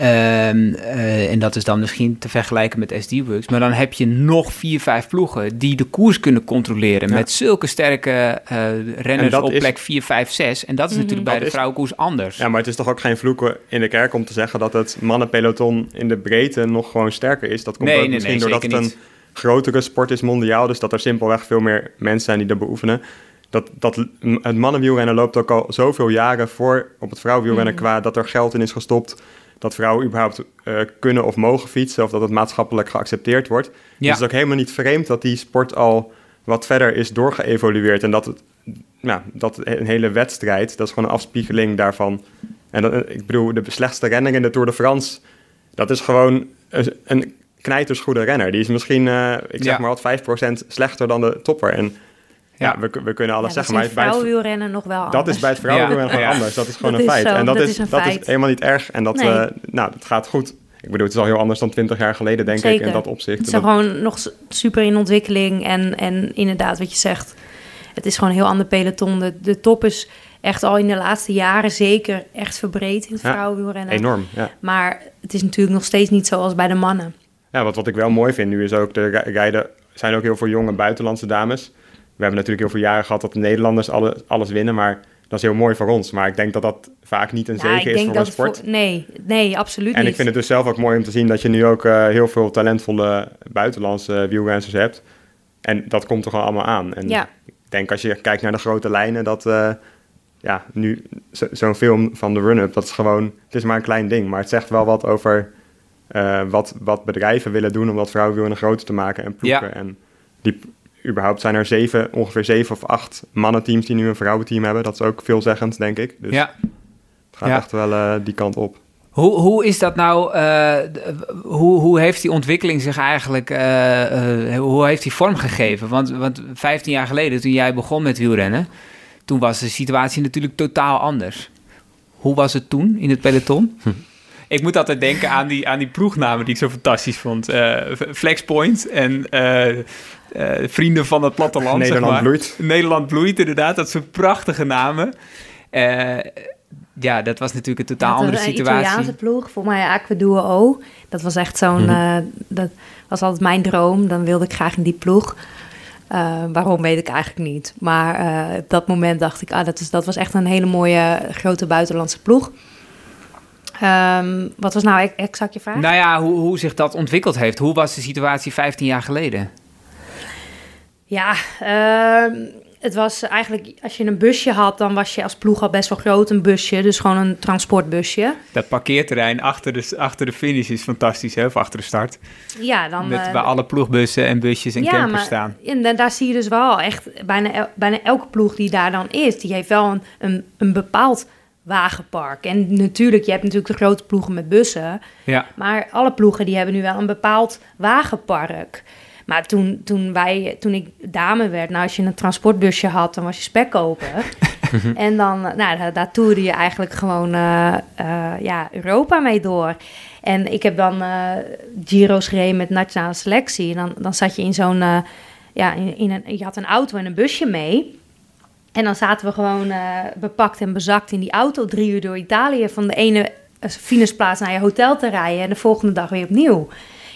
Ehm, eh, en dat is dan misschien te vergelijken met SD-Works. Maar dan heb je nog vier, vijf ploegen die de koers kunnen controleren. Ja. Met zulke sterke eh, renners op is- plek 4, 5, 6. En dat is natuurlijk bij Dat de is- vrouwenkoers anders. Ja, maar het is toch ook geen vloeken in de kerk om te zeggen dat het mannenpeloton in de breedte nog gewoon sterker is. Dat komt Nee, ook nee, misschien nee, doordat het niet. een grotere sport is mondiaal. Dus dat er simpelweg veel meer mensen zijn die dat beoefenen. Dat, dat, het mannenwielrennen loopt ook al zoveel jaren voor op het vrouwenwielrennen Mhm. qua dat er geld in is gestopt. Dat vrouwen überhaupt eh, kunnen of mogen fietsen of dat het maatschappelijk geaccepteerd wordt. Dus het is ook helemaal niet vreemd dat die sport al wat verder is doorgeëvolueerd. En dat, het, nou, dat een hele wedstrijd, dat is gewoon een afspiegeling daarvan. En dat, ik bedoel, de slechtste renner in de Tour de France, dat is gewoon een, een knijtersgoede renner. Die is misschien, eh, ik zeg Ja. maar wat, 5% slechter dan de topper. En ja, Ja. we, we kunnen alles Ja, dat zeggen, is maar bij het, vrouwenwielrennen nog wel dat anders. is bij het vrouwenwielrennen Ja. gewoon Ja. anders. Dat is gewoon Dat een is feit. zo, en dat, dat is, dat feit. is helemaal niet erg. En dat, Nee. eh, nou, dat gaat goed. Ik bedoel, het is al heel anders dan 20 jaar geleden, denk ik, in dat opzicht. Het is Dat- gewoon nog super in ontwikkeling. En, en inderdaad, wat je zegt, het is gewoon een heel ander peloton. De, de top is echt al in de laatste jaren zeker echt verbreed in het Ja, vrouwenwielrennen. Enorm, ja. Maar het is natuurlijk nog steeds niet zoals bij de mannen. Ja, wat, wat ik wel mooi vind nu is ook, rijden zijn ook heel veel jonge buitenlandse dames. We hebben natuurlijk heel veel jaren gehad dat de Nederlanders alle, alles winnen, maar dat is heel mooi voor ons. Maar ik denk dat dat vaak niet een Ja, zegen is voor een sport. voor- nee, nee, absoluut En niet. ik vind het dus zelf ook mooi om te zien dat je nu ook eh, heel veel talentvolle buitenlandse wielrenners hebt. En dat komt er gewoon allemaal aan. En Ja. ik denk als je kijkt naar de grote lijnen, dat eh, ja, nu zo- zo'n film van de run-up, dat is gewoon, het is maar een klein ding. Maar het zegt wel wat over eh, wat, wat bedrijven willen doen om dat vrouwenwielrennen groter te maken en ploegen. Ja. En die, überhaupt zijn er zeven, ongeveer zeven of acht mannenteams die nu een vrouwenteam hebben. Dat is ook veelzeggend, denk ik. Dus ja. het gaat Ja. echt wel eh, die kant op. Hoe, hoe is dat nou? eh, hoe, hoe heeft die ontwikkeling zich eigenlijk? eh, hoe heeft die vorm gegeven? Want, want 15 jaar geleden, toen jij begon met wielrennen, toen was de situatie natuurlijk totaal anders. Hoe was het toen in het peloton? Ik moet altijd denken aan die, aan die ploegnamen die ik zo fantastisch vond. Eh, Flexpoint en eh, eh, Vrienden van het Platteland. zeg Nederland maar. bloeit. Nederland bloeit, inderdaad. Dat soort prachtige namen. Eh, ja, dat was natuurlijk een totaal Ja, andere een situatie. Italiaanse ploeg, voor mij Aquaduo. Dat was echt zo'n... Mhm. dat was altijd mijn droom. Dan wilde ik graag in die ploeg. Eh, waarom weet ik eigenlijk niet. Maar eh, op dat moment dacht ik... Ah, dat, is, dat was echt een hele mooie grote buitenlandse ploeg. Ehm, wat was nou exact je vraag? Nou ja, hoe, hoe zich dat ontwikkeld heeft. Hoe was de situatie 15 jaar geleden? Ja, ehm, het was eigenlijk... Als je een busje had, dan was je als ploeg al best wel groot. Een busje, dus gewoon een transportbusje. Dat parkeerterrein achter de, achter de finish is fantastisch, hè? Of achter de start. Ja, dan... Met, eh, waar alle ploegbussen en busjes en campers maar, staan. En da- daar zie je dus wel echt, bijna, el- bijna elke ploeg die daar dan is, die heeft wel een, een, een bepaald wagenpark. En natuurlijk, je hebt natuurlijk de grote ploegen met bussen, Ja, maar alle ploegen die hebben nu wel een bepaald wagenpark. Maar toen, toen, wij, toen ik dame werd, nou als je een transportbusje had, dan was je spekkoper. en dan, nou, daar, daar toerde je eigenlijk gewoon eh, eh, ja, Europa mee door. En ik heb dan eh Giro's gereden met nationale selectie. En dan, dan zat je in zo'n, ja, in, in een, je had een auto en een busje mee. En dan zaten we gewoon eh, bepakt en bezakt in die auto drie uur door Italië. Van de ene uh, Venusplaats naar je hotel te rijden en de volgende dag weer opnieuw.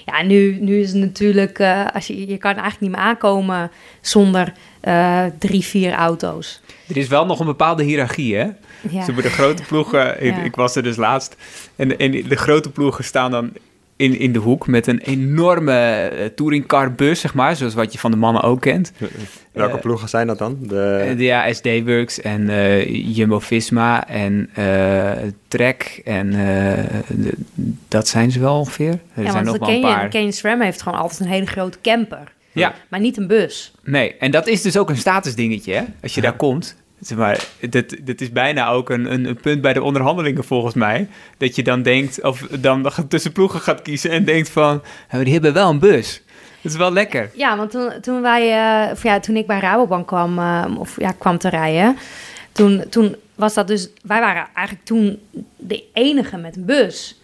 Ja, nu, nu is het natuurlijk, uh, als je, je kan eigenlijk niet meer aankomen zonder uh, drie, vier auto's. Er is wel nog een bepaalde hiërarchie, hè? Ja. Ze de grote ploegen, ik, ik, was er dus laatst, en, en de grote ploegen staan dan in, in de hoek met een enorme uh, touringcarbus, zeg maar, zoals wat je van de mannen ook kent. Welke uh, ploegen zijn dat dan? De, de ja, SD Works en uh, Jumbo Visma en Trek en de, dat zijn ze wel ongeveer. Er ja, zijn nog wel een paar. Kane SRAM heeft gewoon altijd een hele grote camper. Ja. Maar niet een bus. Nee, en dat is dus ook een statusdingetje, hè? Als je ja. daar komt. Maar dit, dit is bijna ook een, een, een, punt bij de onderhandelingen volgens mij. Dat je dan denkt, of dan tussen ploegen gaat kiezen en denkt van... die hebben wel een bus. Dat is wel lekker. Ja, want toen, toen, wij, uh, of ja, toen ik bij Rabobank kwam, uh, of ja, kwam te rijden... Toen, toen was dat dus... Wij waren eigenlijk toen de enige met een bus.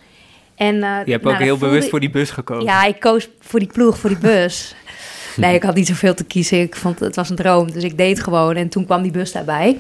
En, uh, je hebt nou, ook heel bewust voor die bus gekozen. Ja, ik koos voor die ploeg, voor die bus. Nee, ik had niet zoveel te kiezen. Ik vond het was een droom, dus ik deed gewoon. En toen kwam die bus daarbij.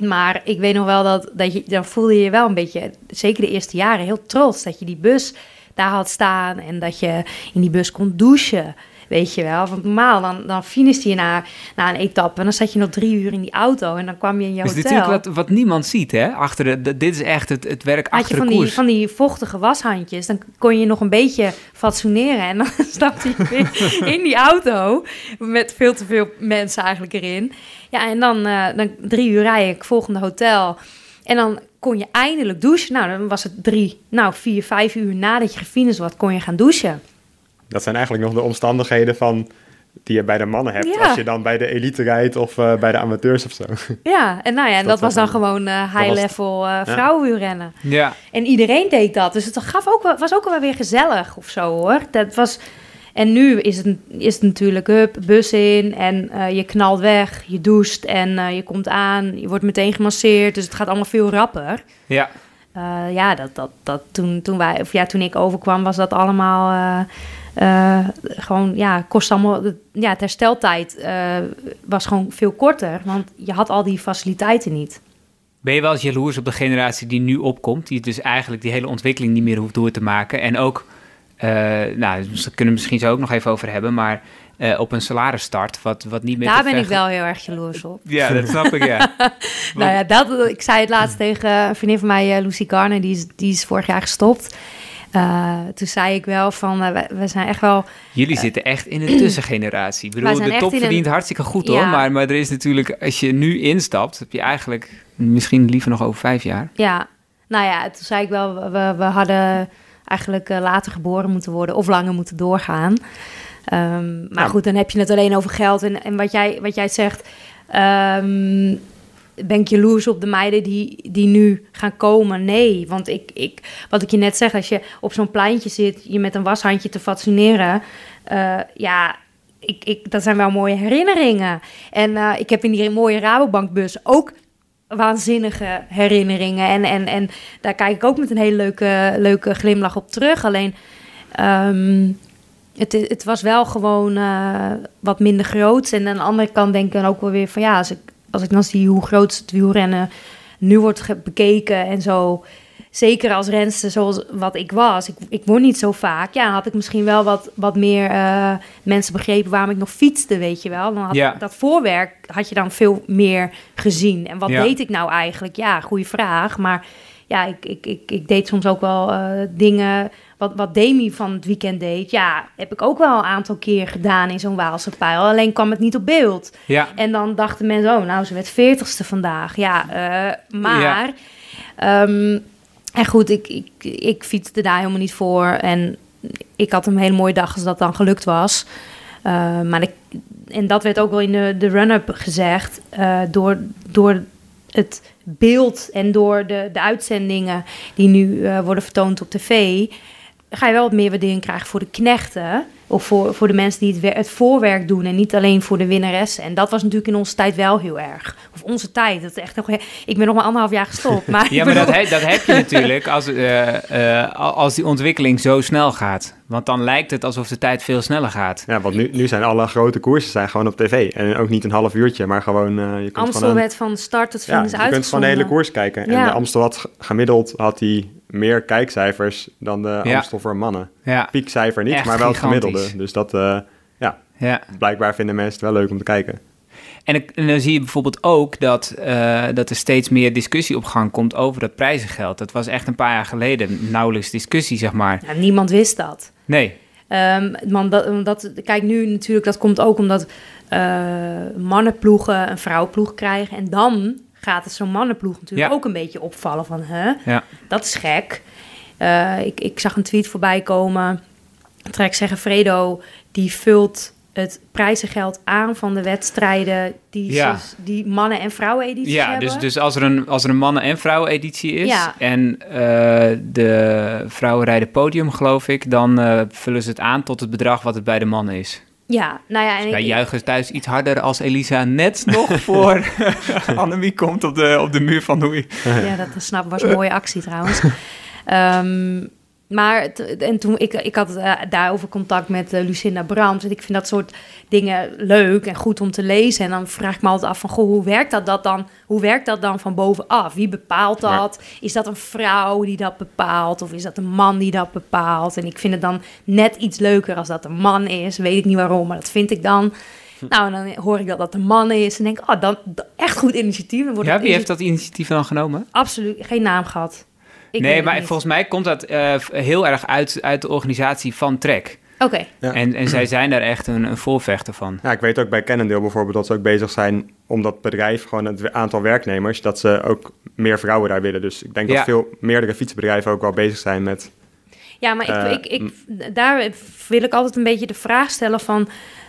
Maar ik weet nog wel dat, dat je, dan voelde je wel een beetje, zeker de eerste jaren, heel trots dat je die bus daar had staan en dat je in die bus kon douchen. Weet je wel, want normaal dan, dan finiste je na, na een etappe en dan zat je nog drie uur in die auto en dan kwam je in je hotel. is natuurlijk wat, wat niemand ziet, hè? Achter de, de dit is echt het, het werk Had achter je van de koers. Die, van die vochtige washandjes, dan kon je nog een beetje fatsoeneren en dan stapte je weer in die auto met veel te veel mensen eigenlijk erin. Ja, en dan, uh, dan drie uur rij ik volgende hotel en dan kon je eindelijk douchen. Nou, dan was het drie, nou vier, vijf uur nadat je gefinished was, kon je gaan douchen. Dat zijn eigenlijk nog de omstandigheden van die je bij de mannen hebt. Ja. Als je dan bij de elite rijdt of uh, bij de amateurs of zo. Ja, en nou ja, en dat, dat was dan gewoon uh, high-level uh, vrouwenwielrennen. Ja. En iedereen deed dat. Dus het gaf ook, wel- was ook wel weer gezellig of zo hoor. Dat was... En nu is het, is het natuurlijk hup, bus in en uh, je knalt weg, je doucht en uh, je komt aan, je wordt meteen gemasseerd. Dus het gaat allemaal veel rapper. Ja. Uh, ja, dat, dat, dat toen, toen, wij, of ja, toen ik overkwam was dat allemaal uh, gewoon, ja, kost allemaal, ja, het hersteltijd uh, was gewoon veel korter, want je had al die faciliteiten niet. Ben je wel eens jaloers op de generatie die nu opkomt, die dus eigenlijk die hele ontwikkeling niet meer hoeft door te maken en ook, uh, nou, daar kunnen we misschien zo ook nog even over hebben, maar uh, op een salarisstart, wat, wat niet meer Daar ben ik wel heel erg jaloers op. Ja, dat snap ik, ja. nou ja, dat, ik zei het laatst tegen een vriendin van mij, Lucy Garner, die is, die is vorig jaar gestopt. Uh, toen zei ik wel van, uh, we, we, zijn echt wel... Jullie uh, zitten echt in een tussengeneratie. Ik bedoel, de top verdient een... hartstikke goed hoor. Maar, maar er is natuurlijk, als je nu instapt, heb je eigenlijk misschien liever nog over vijf jaar. Ja, nou ja, toen zei ik wel, we, we hadden eigenlijk later geboren moeten worden of langer moeten doorgaan. Um, maar ja. goed, dan heb je het alleen over geld. En, en wat, jij, wat jij zegt... Um, ben ik jaloers op de meiden die, die nu gaan komen? Nee, want ik, ik, wat ik je net zeg, als je op zo'n pleintje zit, je met een washandje te fatsoeneren, uh, ja, ik, ik, dat zijn wel mooie herinneringen. En uh, ik heb in die mooie Rabobankbus ook waanzinnige herinneringen. En, en, en daar kijk ik ook met een hele leuke, leuke glimlach op terug. Alleen, um, het, het was wel gewoon uh, wat minder groot. En aan de andere kant denk ik dan ook wel weer van ja, als ik als ik dan zie hoe groot het wielrennen nu wordt bekeken en zo. Zeker als renster zoals wat ik was. Ik, ik word niet zo vaak. Ja, dan had ik misschien wel wat, wat meer uh, mensen begrepen waarom ik nog fietste, weet je wel. Dan had ja. dat voorwerk had je dan veel meer gezien. En wat ja. deed ik nou eigenlijk? Ja, goede vraag. Maar ja, ik, ik, ik, ik deed soms ook wel uh, dingen wat, wat Demi van het weekend deed, ja, heb ik ook wel een aantal keer gedaan in zo'n Waalse pijl. Alleen kwam het niet op beeld. Ja. En dan dachten mensen, oh, nou, ze werd veertigste vandaag. Ja, uh, maar... Ja. Um, en goed, ik, ik, ik fietste daar helemaal niet voor. En ik had een hele mooie dag als dat dan gelukt was. Uh, maar ik, en dat werd ook wel in de, de run-up gezegd. Uh, door, door het beeld en door de, de uitzendingen die nu uh, worden vertoond op tv ga je wel wat meer waardering krijgen voor de knechten. Of voor, voor de mensen die het, het voorwerk doen. En niet alleen voor de winnaressen. En dat was natuurlijk in onze tijd wel heel erg. Of onze tijd. Dat is echt nog, ik ben nog maar anderhalf jaar gestopt. Maar Ja, maar dat, he- dat heb je natuurlijk als, eh, eh, als die ontwikkeling zo snel gaat. Want dan lijkt het alsof de tijd veel sneller gaat. Ja, want nu, nu zijn alle grote koersen zijn gewoon op tv. En ook niet een half uurtje, maar gewoon... eh, je kunt Amstel gewoon een, werd van start tot ja, finish je kunt gewoon de hele koers kijken. En Ja. de Amstel had gemiddeld had die meer kijkcijfers dan de Ja. Amstel voor mannen. Ja, Piekcijfer niet, Echt maar wel het Dus dat, eh, ja, ja. blijkbaar vinden mensen het wel leuk om te kijken. En, ik- en dan zie je bijvoorbeeld ook dat, eh, dat er steeds meer discussie op gang komt over dat prijzengeld. Dat was echt een paar jaar geleden nauwelijks discussie, zeg maar. Ja, niemand wist dat. Nee, Ehm, man, dat, dat, kijk, nu natuurlijk, dat komt ook omdat eh, mannenploegen een vrouwenploeg krijgen. En dan gaat het zo'n mannenploeg natuurlijk Ja. ook een beetje opvallen van, hè, ja. dat is gek. Eh, ik, ik zag een tweet voorbij komen. Trek zeggen, Fredo, die vult het prijzengeld aan van de wedstrijden die, Ja. ze- die mannen- en vrouwen-edities Ja, hebben. dus, dus als, er een, als er een mannen- en vrouwen-editie is Ja. en eh, de vrouwen rijden podium, geloof ik, dan eh, vullen ze het aan tot het bedrag wat het bij de mannen is. Ja, nou ja, en Wij ik, juichen thuis iets harder als Elisa net nog voor Annemie komt op de, op de muur van Hoei. Ja, dat snap was een mooie actie trouwens. Ehm, maar en toen ik, ik had eh, daarover contact met eh, Lucinda Brandt. En ik vind dat soort dingen leuk en goed om te lezen. En dan vraag ik me altijd af van, goh, hoe werkt dat, dat dan? Hoe werkt dat dan van bovenaf? Wie bepaalt dat? Is dat een vrouw die dat bepaalt? Of is dat een man die dat bepaalt? En ik vind het dan net iets leuker als dat een man is. Weet ik niet waarom, maar dat vind ik dan. Nou, en dan hoor ik dat dat een man is. En denk ik, oh, dan, echt goed initiatief. Dan wordt Ja, wie heeft dat initiatief dan genomen? Absoluut geen naam gehad. Ik nee, maar niet. volgens mij komt dat eh, heel erg uit, uit de organisatie van Trek. Oké, Ja. En, en zij zijn daar echt een, een voorvechter van. Ja, ik weet ook bij Cannondale bijvoorbeeld dat ze ook bezig zijn om dat bedrijf, gewoon het aantal werknemers, dat ze ook meer vrouwen daar willen. Dus ik denk Ja. dat veel meerdere fietsbedrijven ook wel bezig zijn met... ja, maar ik, Eh, ik, ik, daar wil ik altijd een beetje de vraag stellen van...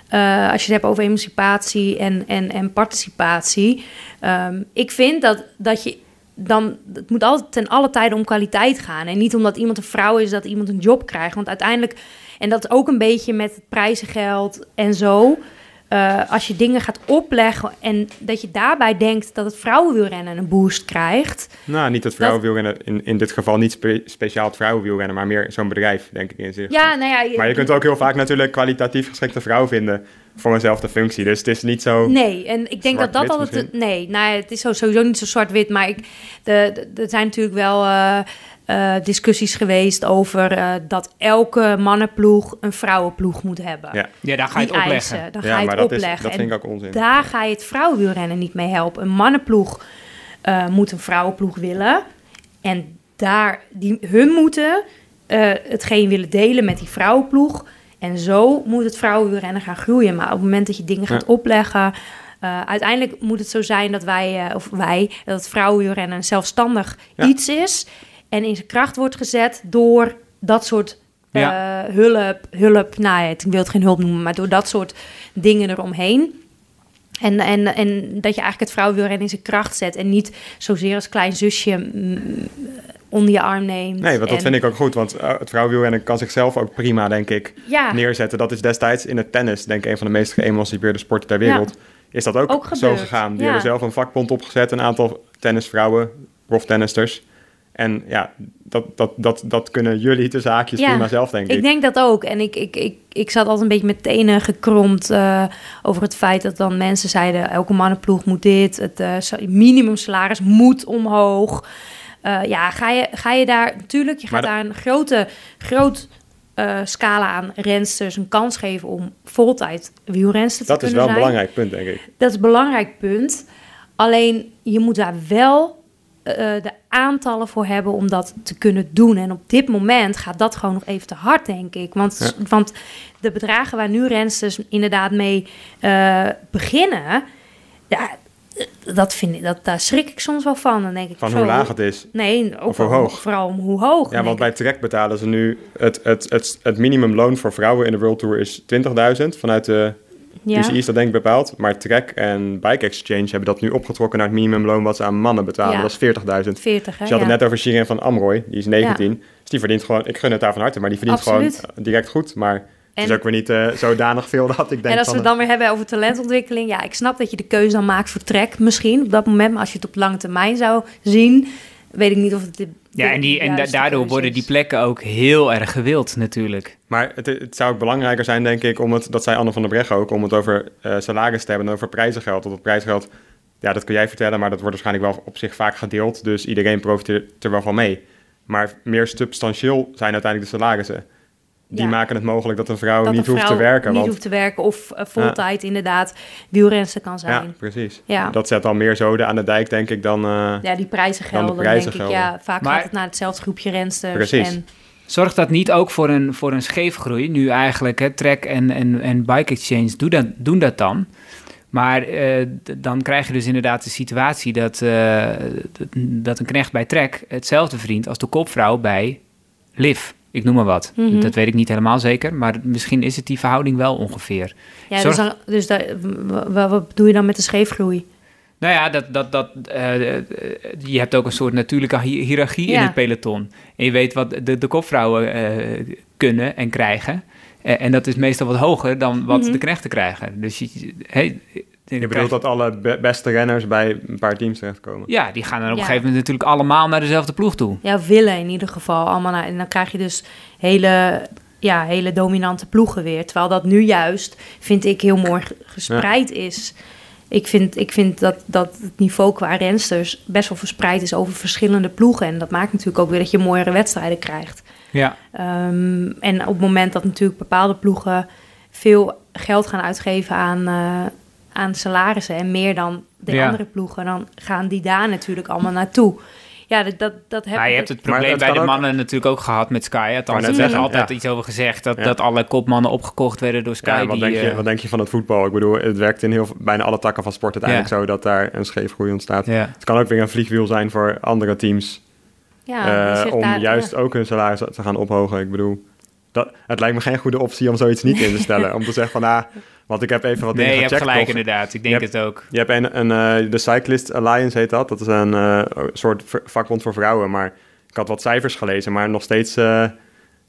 eh, als je het hebt over emancipatie en, en, en participatie. Ehm, ik vind dat, dat je dan... Het moet altijd ten alle tijde om kwaliteit gaan. En niet omdat iemand een vrouw is, dat iemand een job krijgt. Want uiteindelijk... En dat is ook een beetje met het prijzengeld en zo... eh, als je dingen gaat opleggen en dat je daarbij denkt dat het vrouwenwielrennen een boost krijgt... Nou, niet het vrouwenwielrennen, in, in dit geval niet spe- speciaal het vrouwenwielrennen, maar meer zo'n bedrijf, denk ik in zich. Ja, nou ja... Maar je kunt ook heel vaak natuurlijk kwalitatief geschikte vrouw vinden voor eenzelfde functie. Dus het is niet zo... Nee, en ik denk dat dat altijd... Nee, nou, ja, het is sowieso niet zo zwart-wit, maar ik, de, de- er zijn natuurlijk wel eh, eh, discussies geweest over eh, dat elke mannenploeg een vrouwenploeg moet hebben. Ja. Ja, daar ga je het opleggen. eisen, dan ga Ja, je maar het dat, is, dat vind ik ook onzin. daar ga je het vrouwenwielrennen niet mee helpen. Een mannenploeg eh, moet een vrouwenploeg willen. En daar, die, hun moeten eh, hetgeen willen delen met die vrouwenploeg. En zo moet het vrouwenwielrennen gaan groeien. Maar op het moment dat je dingen gaat Ja. opleggen... eh, uiteindelijk moet het zo zijn dat wij, of wij, dat vrouwenwielrennen een zelfstandig Ja. iets is. En in zijn kracht wordt gezet door dat soort Ja. eh, hulp, hulp, nou ja, ik wil het geen hulp noemen, maar door dat soort dingen eromheen. En, en, en dat je eigenlijk het vrouwenwielrennen in zijn kracht zet en niet zozeer als klein zusje mm, onder je arm neemt. Nee, want dat vind ik ook goed. Want eh, het vrouwenwielrennen kan zichzelf ook prima, denk ik, ja, neerzetten. Dat is destijds in het tennis, denk ik, een van de meest geëmancipeerde sporten ter wereld. Is dat ook, Ook zo gegaan. Die hebben zelf een vakbond opgezet, een aantal tennisvrouwen, proftennisters. En ja, dat, dat, dat, dat kunnen jullie te zaakjes Ja, prima zelf, denk ik. Ik denk dat ook. En ik, ik, ik, ik zat altijd een beetje met tenen gekromd eh, over het feit dat dan mensen zeiden... elke mannenploeg moet dit, het eh, sa- minimumsalaris moet omhoog. Eh, ja, ga je, ga je daar... Natuurlijk, je gaat Maar daar een grote, groot scala aan rensters een kans geven... om voltijd wielrenster te dat is kunnen wel een zijn. belangrijk punt, denk ik. Dat is een belangrijk punt. Alleen je moet daar wel eh, de aantallen voor hebben om dat te kunnen doen. En op dit moment gaat dat gewoon nog even te hard, denk ik. Want, want de bedragen waar nu rensters inderdaad mee eh, beginnen, ja, dat vind ik, dat, daar schrik ik soms wel van. Dan denk ik Van zo, hoe laag het is. Nee, ook Of hoe wel- hoog. vooral om hoe hoog. Ja, want bij. Trek betalen ze nu... Het, het, het, het minimumloon voor vrouwen in de World Tour is 20.000 vanuit de ja. UCI is dat denk ik bepaald. Maar Trek en Bike Exchange hebben dat nu opgetrokken naar het minimumloon wat ze aan mannen betalen. Ja. Dat is 40.000. 40, hè? Dus je had het net over Shirin van Amroy, die is 19. Dus die verdient gewoon, ik gun het daar van harte, maar die verdient Absoluut. gewoon eh, direct goed. Maar het En- is ook weer niet eh, zodanig veel dat ik denk en als we het dan weer hebben over talentontwikkeling, ja, ik snap dat je de keuze dan maakt voor trek misschien op dat moment, maar als je het op lange termijn zou zien, weet ik niet of het de, Ja, en, die, en daardoor worden die plekken ook heel erg gewild natuurlijk. Maar het, het zou ook belangrijker zijn, denk ik, om het, dat zei Anne van der Breggen ook, om het over eh, salaris te hebben en over prijzengeld. Want dat prijzengeld, ja, dat kun jij vertellen, maar dat wordt waarschijnlijk wel op zich vaak gedeeld. Dus iedereen profiteert er wel van mee. Maar meer substantieel zijn uiteindelijk de salarissen. Die Ja. maken het mogelijk dat een vrouw dat niet een hoeft te werken. niet want, hoeft te werken of uh, voltijd inderdaad wielrenster kan ja, zijn. precies. Ja. Dat zet dan meer zoden aan de dijk, denk ik, dan... eh, Ja, die prijzen Dan de gelden, prijzen denk ik. gelden. Ja, vaak Maar- gaat het naar hetzelfde groepje rensters. Precies. En, Zorgt dat niet ook voor een, voor een scheefgroei? Nu eigenlijk, hè, Trek en, en, en Bike Exchange doen dat, doen dat dan. Maar eh, dan krijg je dus inderdaad de situatie dat, eh, dat een knecht bij Trek hetzelfde verdient als de kopvrouw bij Liv. Ik noem maar wat. Mhm. Dat weet ik niet helemaal zeker, maar misschien is het die verhouding wel ongeveer. ja, Zorg- dus, dan, dus daar, wat bedoel je dan met de scheefgroei? Nou ja, dat, dat, dat, eh, eh, je hebt ook een soort natuurlijke hi- hiërarchie in het peloton. En je weet wat de, de kopvrouwen eh, kunnen en krijgen. En dat is meestal wat hoger dan wat Mhm. de knechten krijgen. Dus je, hey, je bedoelt dat alle be- beste renners bij een paar teams terechtkomen? Ja, die gaan dan op een gegeven moment natuurlijk allemaal naar dezelfde ploeg toe. Ja, willen in ieder geval allemaal. Naar, en dan krijg je dus hele, ja, hele dominante ploegen weer. Terwijl dat nu juist, vind ik, heel mooi ge- gespreid is. Ik vind, ik vind dat, dat het niveau qua rensters best wel verspreid is over verschillende ploegen. En dat maakt natuurlijk ook weer dat je mooiere wedstrijden krijgt. Ja, Ehm, en op het moment dat natuurlijk bepaalde ploegen veel geld gaan uitgeven aan, eh, aan salarissen en meer dan de Ja. andere ploegen, dan gaan die daar natuurlijk allemaal naartoe. Ja, dat, dat, dat heb maar je hebt het probleem bij de ook- mannen natuurlijk ook gehad met Sky. Althans, er altijd ja. iets over gezegd. Dat, Ja. dat alle kopmannen opgekocht werden door Sky. Ja, wat, die, denk je, eh, wat denk je van het voetbal? Ik bedoel, het werkt in heel, bijna alle takken van sport uiteindelijk zo dat daar een scheefgroei ontstaat. ja. Het kan ook weer een vliegwiel zijn voor andere teams. Ja, eh, zich om daar- juist ook hun salaris te gaan ophogen. Ik bedoel, dat, het lijkt me geen goede optie om zoiets niet in te stellen. om te zeggen van, ah, want ik heb even wat Nee, dingen je hebt gecheckt. gelijk inderdaad. Ik denk hebt- het ook. Je hebt een, een eh, de Cyclist Alliance heet dat. Dat is een eh, soort vakbond voor vrouwen. Maar ik had wat cijfers gelezen, maar nog steeds... eh,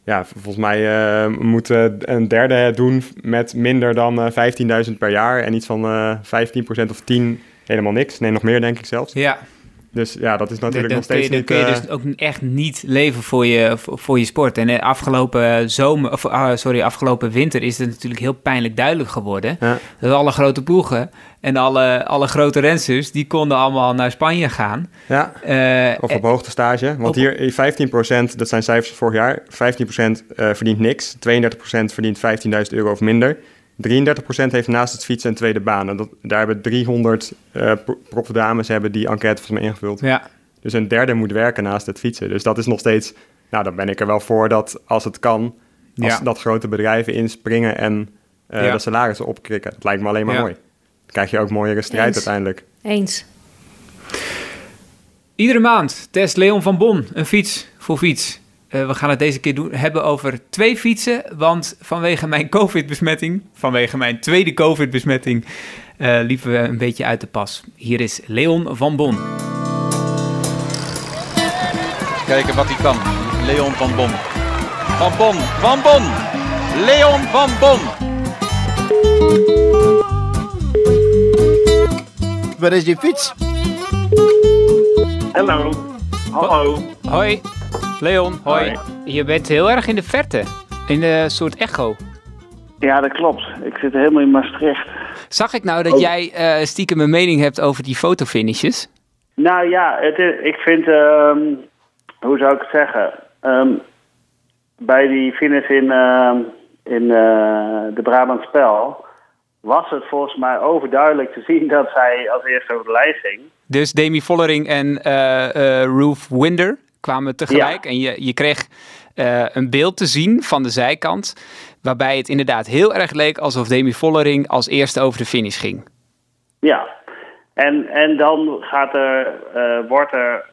ja, volgens mij moet eh, een derde het doen met minder dan eh 15.000 per jaar. En iets van eh 15% of 10 helemaal niks. Nee, nog meer denk ik zelfs. Ja, Dus ja, dat is natuurlijk dan nog kun je, steeds dan niet... kun je eh, dus ook echt niet leven voor je, voor, je sport. En eh, afgelopen zomer, of, ah, sorry, afgelopen winter is het natuurlijk heel pijnlijk duidelijk geworden. ja. Dat alle grote ploegen en alle, alle grote rensters, die konden allemaal naar Spanje gaan. ja, Eh, of op hoogtestage. Want op- hier eh, 15%, dat zijn cijfers van vorig jaar, 15% eh, verdient niks. 32% verdient 15.000 euro of minder. 33% heeft naast het fietsen een tweede baan. En dat, daar hebben 300 eh pro- profdames hebben die enquête volgens mij ingevuld. ja, Dus een derde moet werken naast het fietsen. Dus dat is nog steeds... Nou, dan ben ik er wel voor dat als het kan... Als Ja. dat grote bedrijven inspringen en eh Ja. de salarissen opkrikken. Dat lijkt me alleen maar Ja. mooi. Dan krijg je ook mooiere strijd Eens. uiteindelijk. Eens. Iedere maand test Leon van Bon een fiets voor fiets. Eh, we gaan het deze keer doen, hebben over twee fietsen. Want vanwege mijn COVID-besmetting, vanwege mijn tweede COVID-besmetting, eh, liepen we een beetje uit de pas. Hier is Leon van Bon. Kijken wat hij kan. Leon van Bon. Van Bon, van Bon. Leon van Bon. Waar is je fiets? Hallo. Hallo. Hoi, Leon. Hoi. Hoi. Je bent heel erg in de verte, in een soort echo. Ja, dat klopt. Ik zit helemaal in Maastricht. Zag ik nou dat jij eh, stiekem een mening hebt over die fotofinishes? Nou ja, het is, ik vind, ehm, hoe zou ik het zeggen? Ehm, bij die finish in, ehm, in eh, de Brabant Spel was het volgens mij overduidelijk te zien dat zij als eerste over de lijst ging. Dus Demi Vollering en eh eh Ruth Winder kwamen tegelijk. En je, je kreeg eh, een beeld te zien van de zijkant. Waarbij het inderdaad heel erg leek alsof Demi Vollering als eerste over de finish ging. Ja, en, en dan gaat er, eh, wordt er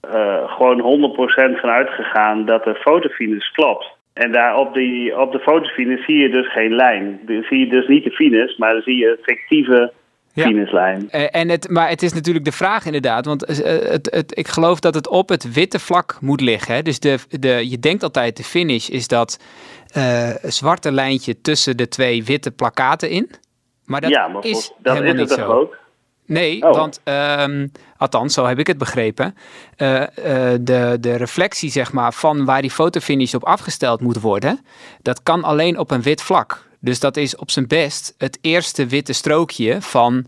eh, gewoon 100% van uitgegaan dat de fotofinish klopt. En daar op, die, op de fotofinish zie je dus geen lijn. Dan zie je dus niet de finish, maar dan zie je fictieve Ja. Eh, en het, maar het is natuurlijk de vraag inderdaad, want eh, het, het, ik geloof dat het op het witte vlak moet liggen. Hè? Dus de, de, je denkt altijd de finish is dat eh, zwarte lijntje tussen de twee witte plakaten in. Maar dat ja, maar is dat helemaal is het niet zo. ook? Nee, Oh. want ehm, althans, zo heb ik het begrepen. de, de reflectie zeg maar, van waar die fotofinish op afgesteld moet worden, dat kan alleen op een wit vlak. Dus dat is op zijn best het eerste witte strookje van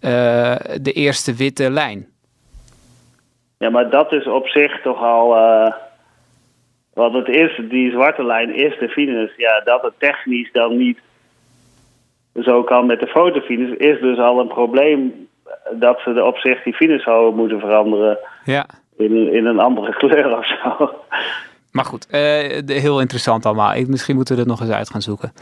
eh, de eerste witte lijn. Ja, maar dat is op zich toch al. eh, want het is, die zwarte lijn is de finish. Ja, dat het technisch dan niet zo kan met de fotofinish, is dus al een probleem dat ze er op zich die finish zouden moeten veranderen Ja. in, in een andere kleur of zo. Maar goed, eh, de- heel interessant allemaal. Ik, misschien moeten we dat nog eens uit gaan zoeken.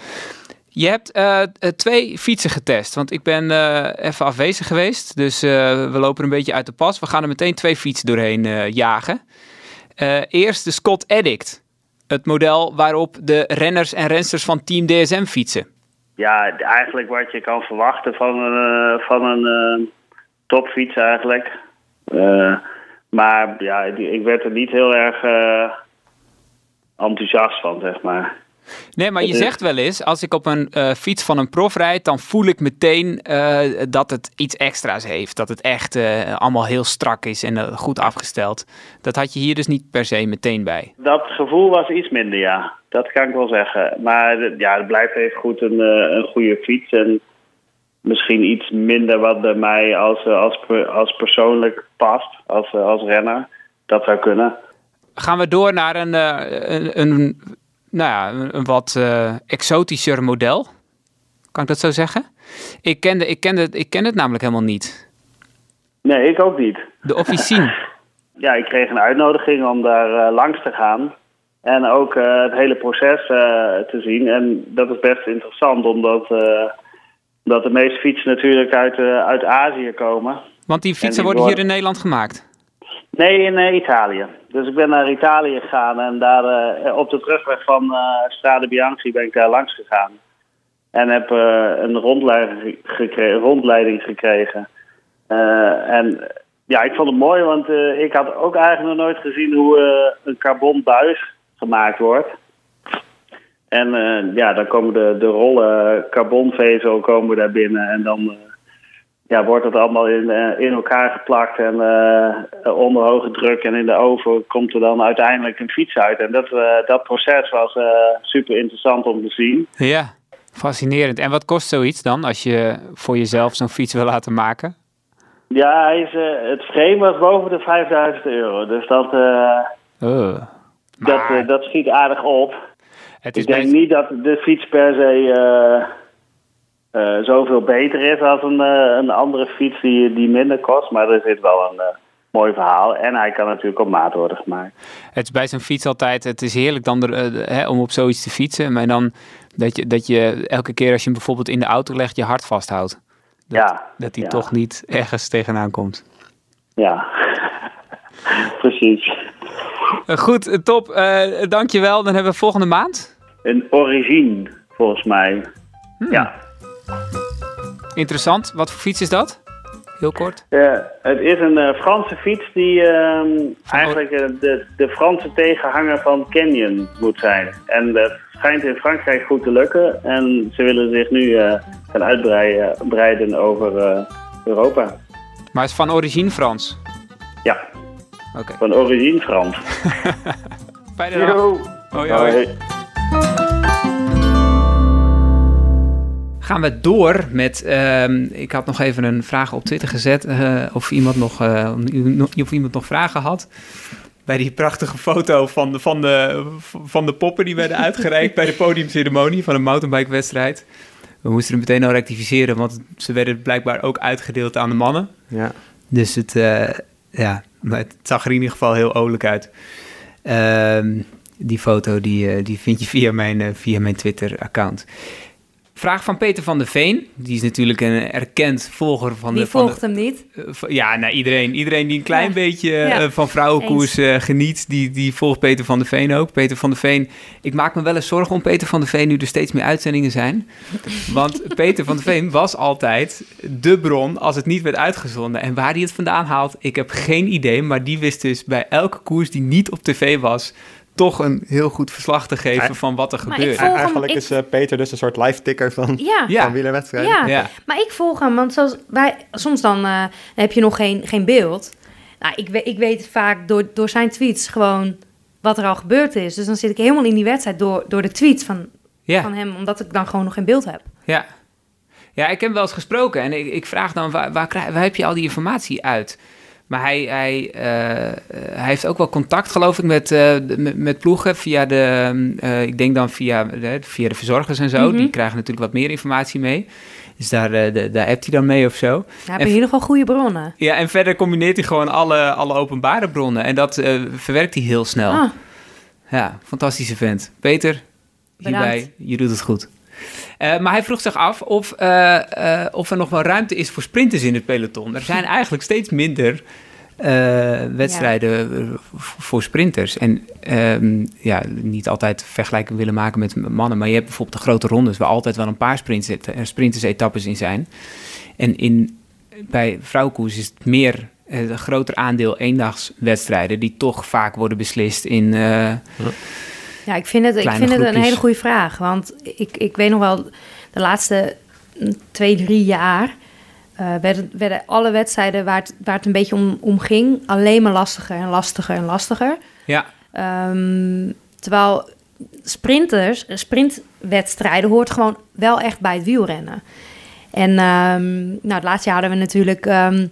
Je hebt eh, eh, twee fietsen getest, want ik ben eh, even afwezig geweest. Dus we lopen een beetje uit de pas. We gaan er meteen twee fietsen doorheen jagen. Eerst de Scott Addict. Het model waarop de renners en rensters van Team DSM fietsen. Ja, eigenlijk wat je kan verwachten van een, van een topfiets eigenlijk. Maar ja, ik werd er niet heel erg enthousiast van, zeg maar. Nee, maar je zegt wel eens, als ik op een eh, fiets van een prof rijd, dan voel ik meteen eh, dat het iets extra's heeft. Dat het echt eh, allemaal heel strak is en goed afgesteld. Dat had je hier dus niet per se meteen bij. Dat gevoel was iets minder, ja. Dat kan ik wel zeggen. Maar ja, het blijft even goed een, een goede fiets. En misschien iets minder wat bij mij als, als, als persoonlijk past, als, als renner. Dat zou kunnen. Gaan we door naar een, een, een, nou ja, een, een wat eh, exotischer model. Kan ik dat zo zeggen? Ik kende, ik, kende, ik ken het namelijk helemaal niet. Nee, ik ook niet. De Officine. ja, ik kreeg een uitnodiging om daar eh, langs te gaan. En ook eh, het hele proces te zien. En dat is best interessant, omdat, omdat de meeste fietsen natuurlijk uit, uit Azië komen. Want die fietsen die worden hier in Nederland gemaakt. Nee, in eh, Italië. Dus ik ben naar Italië gegaan en daar eh, op de terugweg van eh Strade Bianchi ben ik daar langs gegaan. En heb een rondleiding, gekre- rondleiding gekregen. En ja, ik vond het mooi, want ik had ook eigenlijk nog nooit gezien hoe een carbon buis gemaakt wordt. En ja, dan komen de, de rollen carbonvezel komen daar binnen en dan ja, wordt het allemaal in, eh, in elkaar geplakt en eh, onder hoge druk en in de oven komt er dan uiteindelijk een fiets uit. En dat, eh, dat proces was eh, super interessant om te zien. Ja, fascinerend. En wat kost zoiets dan als je voor jezelf zo'n fiets wil laten maken? Ja, hij is, eh, het frame was boven de 5000 euro, dus dat, eh, Oh. dat, eh, dat schiet aardig op. het is Ik denk best- niet dat de fiets per se eh, zoveel beter is als een, eh, een andere fiets die, die minder kost, maar er zit wel een eh, mooi verhaal. En hij kan natuurlijk op maat worden gemaakt. Het is bij zo'n fiets altijd, het is heerlijk dan er, hè, om op zoiets te fietsen. Maar dan dat je, dat je elke keer als je hem bijvoorbeeld in de auto legt, je hart vasthoudt. Dat, Ja, Dat hij ja. toch niet ergens tegenaan komt. Ja, precies. Goed, top. Eh dankjewel. Dan hebben we volgende maand. Een origine, volgens mij. Ja. Interessant. Wat voor fiets is dat? Heel kort. Eh, het is een eh, Franse fiets die ehm, eigenlijk eh, de, de Franse tegenhanger van Canyon moet zijn. En dat schijnt in Frankrijk goed te lukken. En ze willen zich nu eh, gaan uitbreiden breiden over eh, Europa. Maar het is van origine Frans. Ja, Oké. van origine Frans. Fijne dag. Hoi, hoi. Gaan we door met. ehm, ik had nog even een vraag op Twitter gezet. eh, of, iemand nog, eh, of iemand nog vragen had. Bij die prachtige foto van de, van de, van de poppen die werden uitgereikt bij de podiumceremonie van een mountainbikewedstrijd. We moesten er meteen al rectificeren, want ze werden blijkbaar ook uitgedeeld aan de mannen. Ja. Dus het, eh, ja, maar het zag er in ieder geval heel olijk uit. Ehm, die foto die, eh, die vind je via mijn, via mijn Twitter-account. Vraag van Peter van der Veen. Die is natuurlijk een erkend volger van de... Van volgt hem niet? de eh, van- ja, nou, iedereen, iedereen die een klein Ja. beetje Ja. eh, van vrouwenkoers eh, geniet, die, die volgt Peter van der Veen ook. Peter van der Veen, ik maak me wel eens zorgen om Peter van der Veen nu er steeds meer uitzendingen zijn. Want Peter van der Veen was altijd de bron als het niet werd uitgezonden. En waar hij het vandaan haalt, ik heb geen idee. Maar die wist dus bij elke koers die niet op tv was, toch een heel goed verslag te geven van wat er Maar gebeurt. hem- Eigenlijk ik- is eh, Peter dus een soort live ticker van, Ja. Ja. van wielerwedstrijden. Ja. Ja. maar ik volg hem, want zoals wij, soms dan, eh, dan heb je nog geen, geen beeld. Nou, ik, ik weet vaak door, door zijn tweets gewoon wat er al gebeurd is. Dus dan zit ik helemaal in die wedstrijd door, door de tweets van, Ja. van hem, omdat ik dan gewoon nog geen beeld heb. Ja. Ja, ik heb hem wel eens gesproken en ik, ik vraag dan, waar, waar, krijg- waar heb je al die informatie uit? Maar hij, hij, eh, hij heeft ook wel contact, geloof ik, met, eh, met, met ploegen via de, mm, eh, ik denk dan via, de, via de verzorgers en zo. Mhm. Die krijgen natuurlijk wat meer informatie mee. Dus daar, de, daar appt hij dan mee of zo. Ja, hier nog wel goede bronnen? Ja, en verder combineert hij gewoon alle, alle openbare bronnen. En dat verwerkt hij heel snel. Ah, Ja, fantastische vent. Peter, hierbij, Bedankt. je doet het goed. Eh, maar hij vroeg zich af of, eh, eh, of er nog wel ruimte is voor sprinters in het peloton. Er zijn eigenlijk steeds minder eh, wedstrijden voor sprinters. En ehm, ja, niet altijd vergelijking willen maken met mannen. Maar je hebt bijvoorbeeld de grote rondes waar altijd wel een paar sprinters-etappes in zijn. En in, bij vrouwenkoers is het meer een groter aandeel eendagswedstrijden... die toch vaak worden beslist in... eh, Ja, ik vind het, ik vind het een hele goede vraag. Want ik, ik weet nog wel, de laatste mm, twee, drie jaar... eh, werden, werden alle wedstrijden waar het, waar het een beetje om, om ging... alleen maar lastiger en lastiger en lastiger. ja, Ehm, terwijl sprinters, sprintwedstrijden hoort gewoon wel echt bij het wielrennen. En ehm, nou, het laatste jaar hadden we natuurlijk... ehm,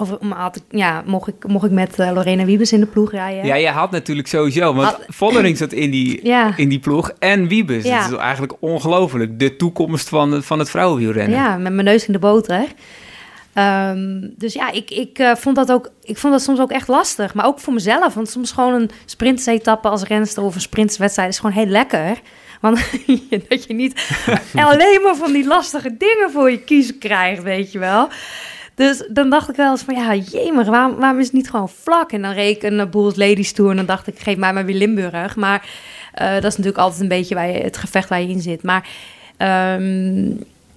of, om- ik, ja, mocht ik, mocht ik met eh, Lorena Wiebes in de ploeg rijden. Ja, je had natuurlijk sowieso, want Had- Vollering zat in die, Ja. in die ploeg en Wiebes. Ja. Dat is eigenlijk ongelooflijk. De toekomst van, van het vrouwenwielrennen. Ja, met mijn neus in de boter. Ehm, dus ja, ik, ik, eh, vond dat ook, ik vond dat soms ook echt lastig. Maar ook voor mezelf. Want soms gewoon een sprintetappe als renster of een sprintswedstrijd is gewoon heel lekker. Want dat je niet alleen maar van die lastige dingen voor je kiezen krijgt, weet je wel. Dus dan dacht ik wel eens van, ja, jemig, waarom, waarom is het niet gewoon vlak? En dan reed ik een Bulls Ladies Tour en dan dacht ik, geef mij maar weer Limburg. Maar eh, dat is natuurlijk altijd een beetje waar je, het gevecht waar je in zit. Maar ehm,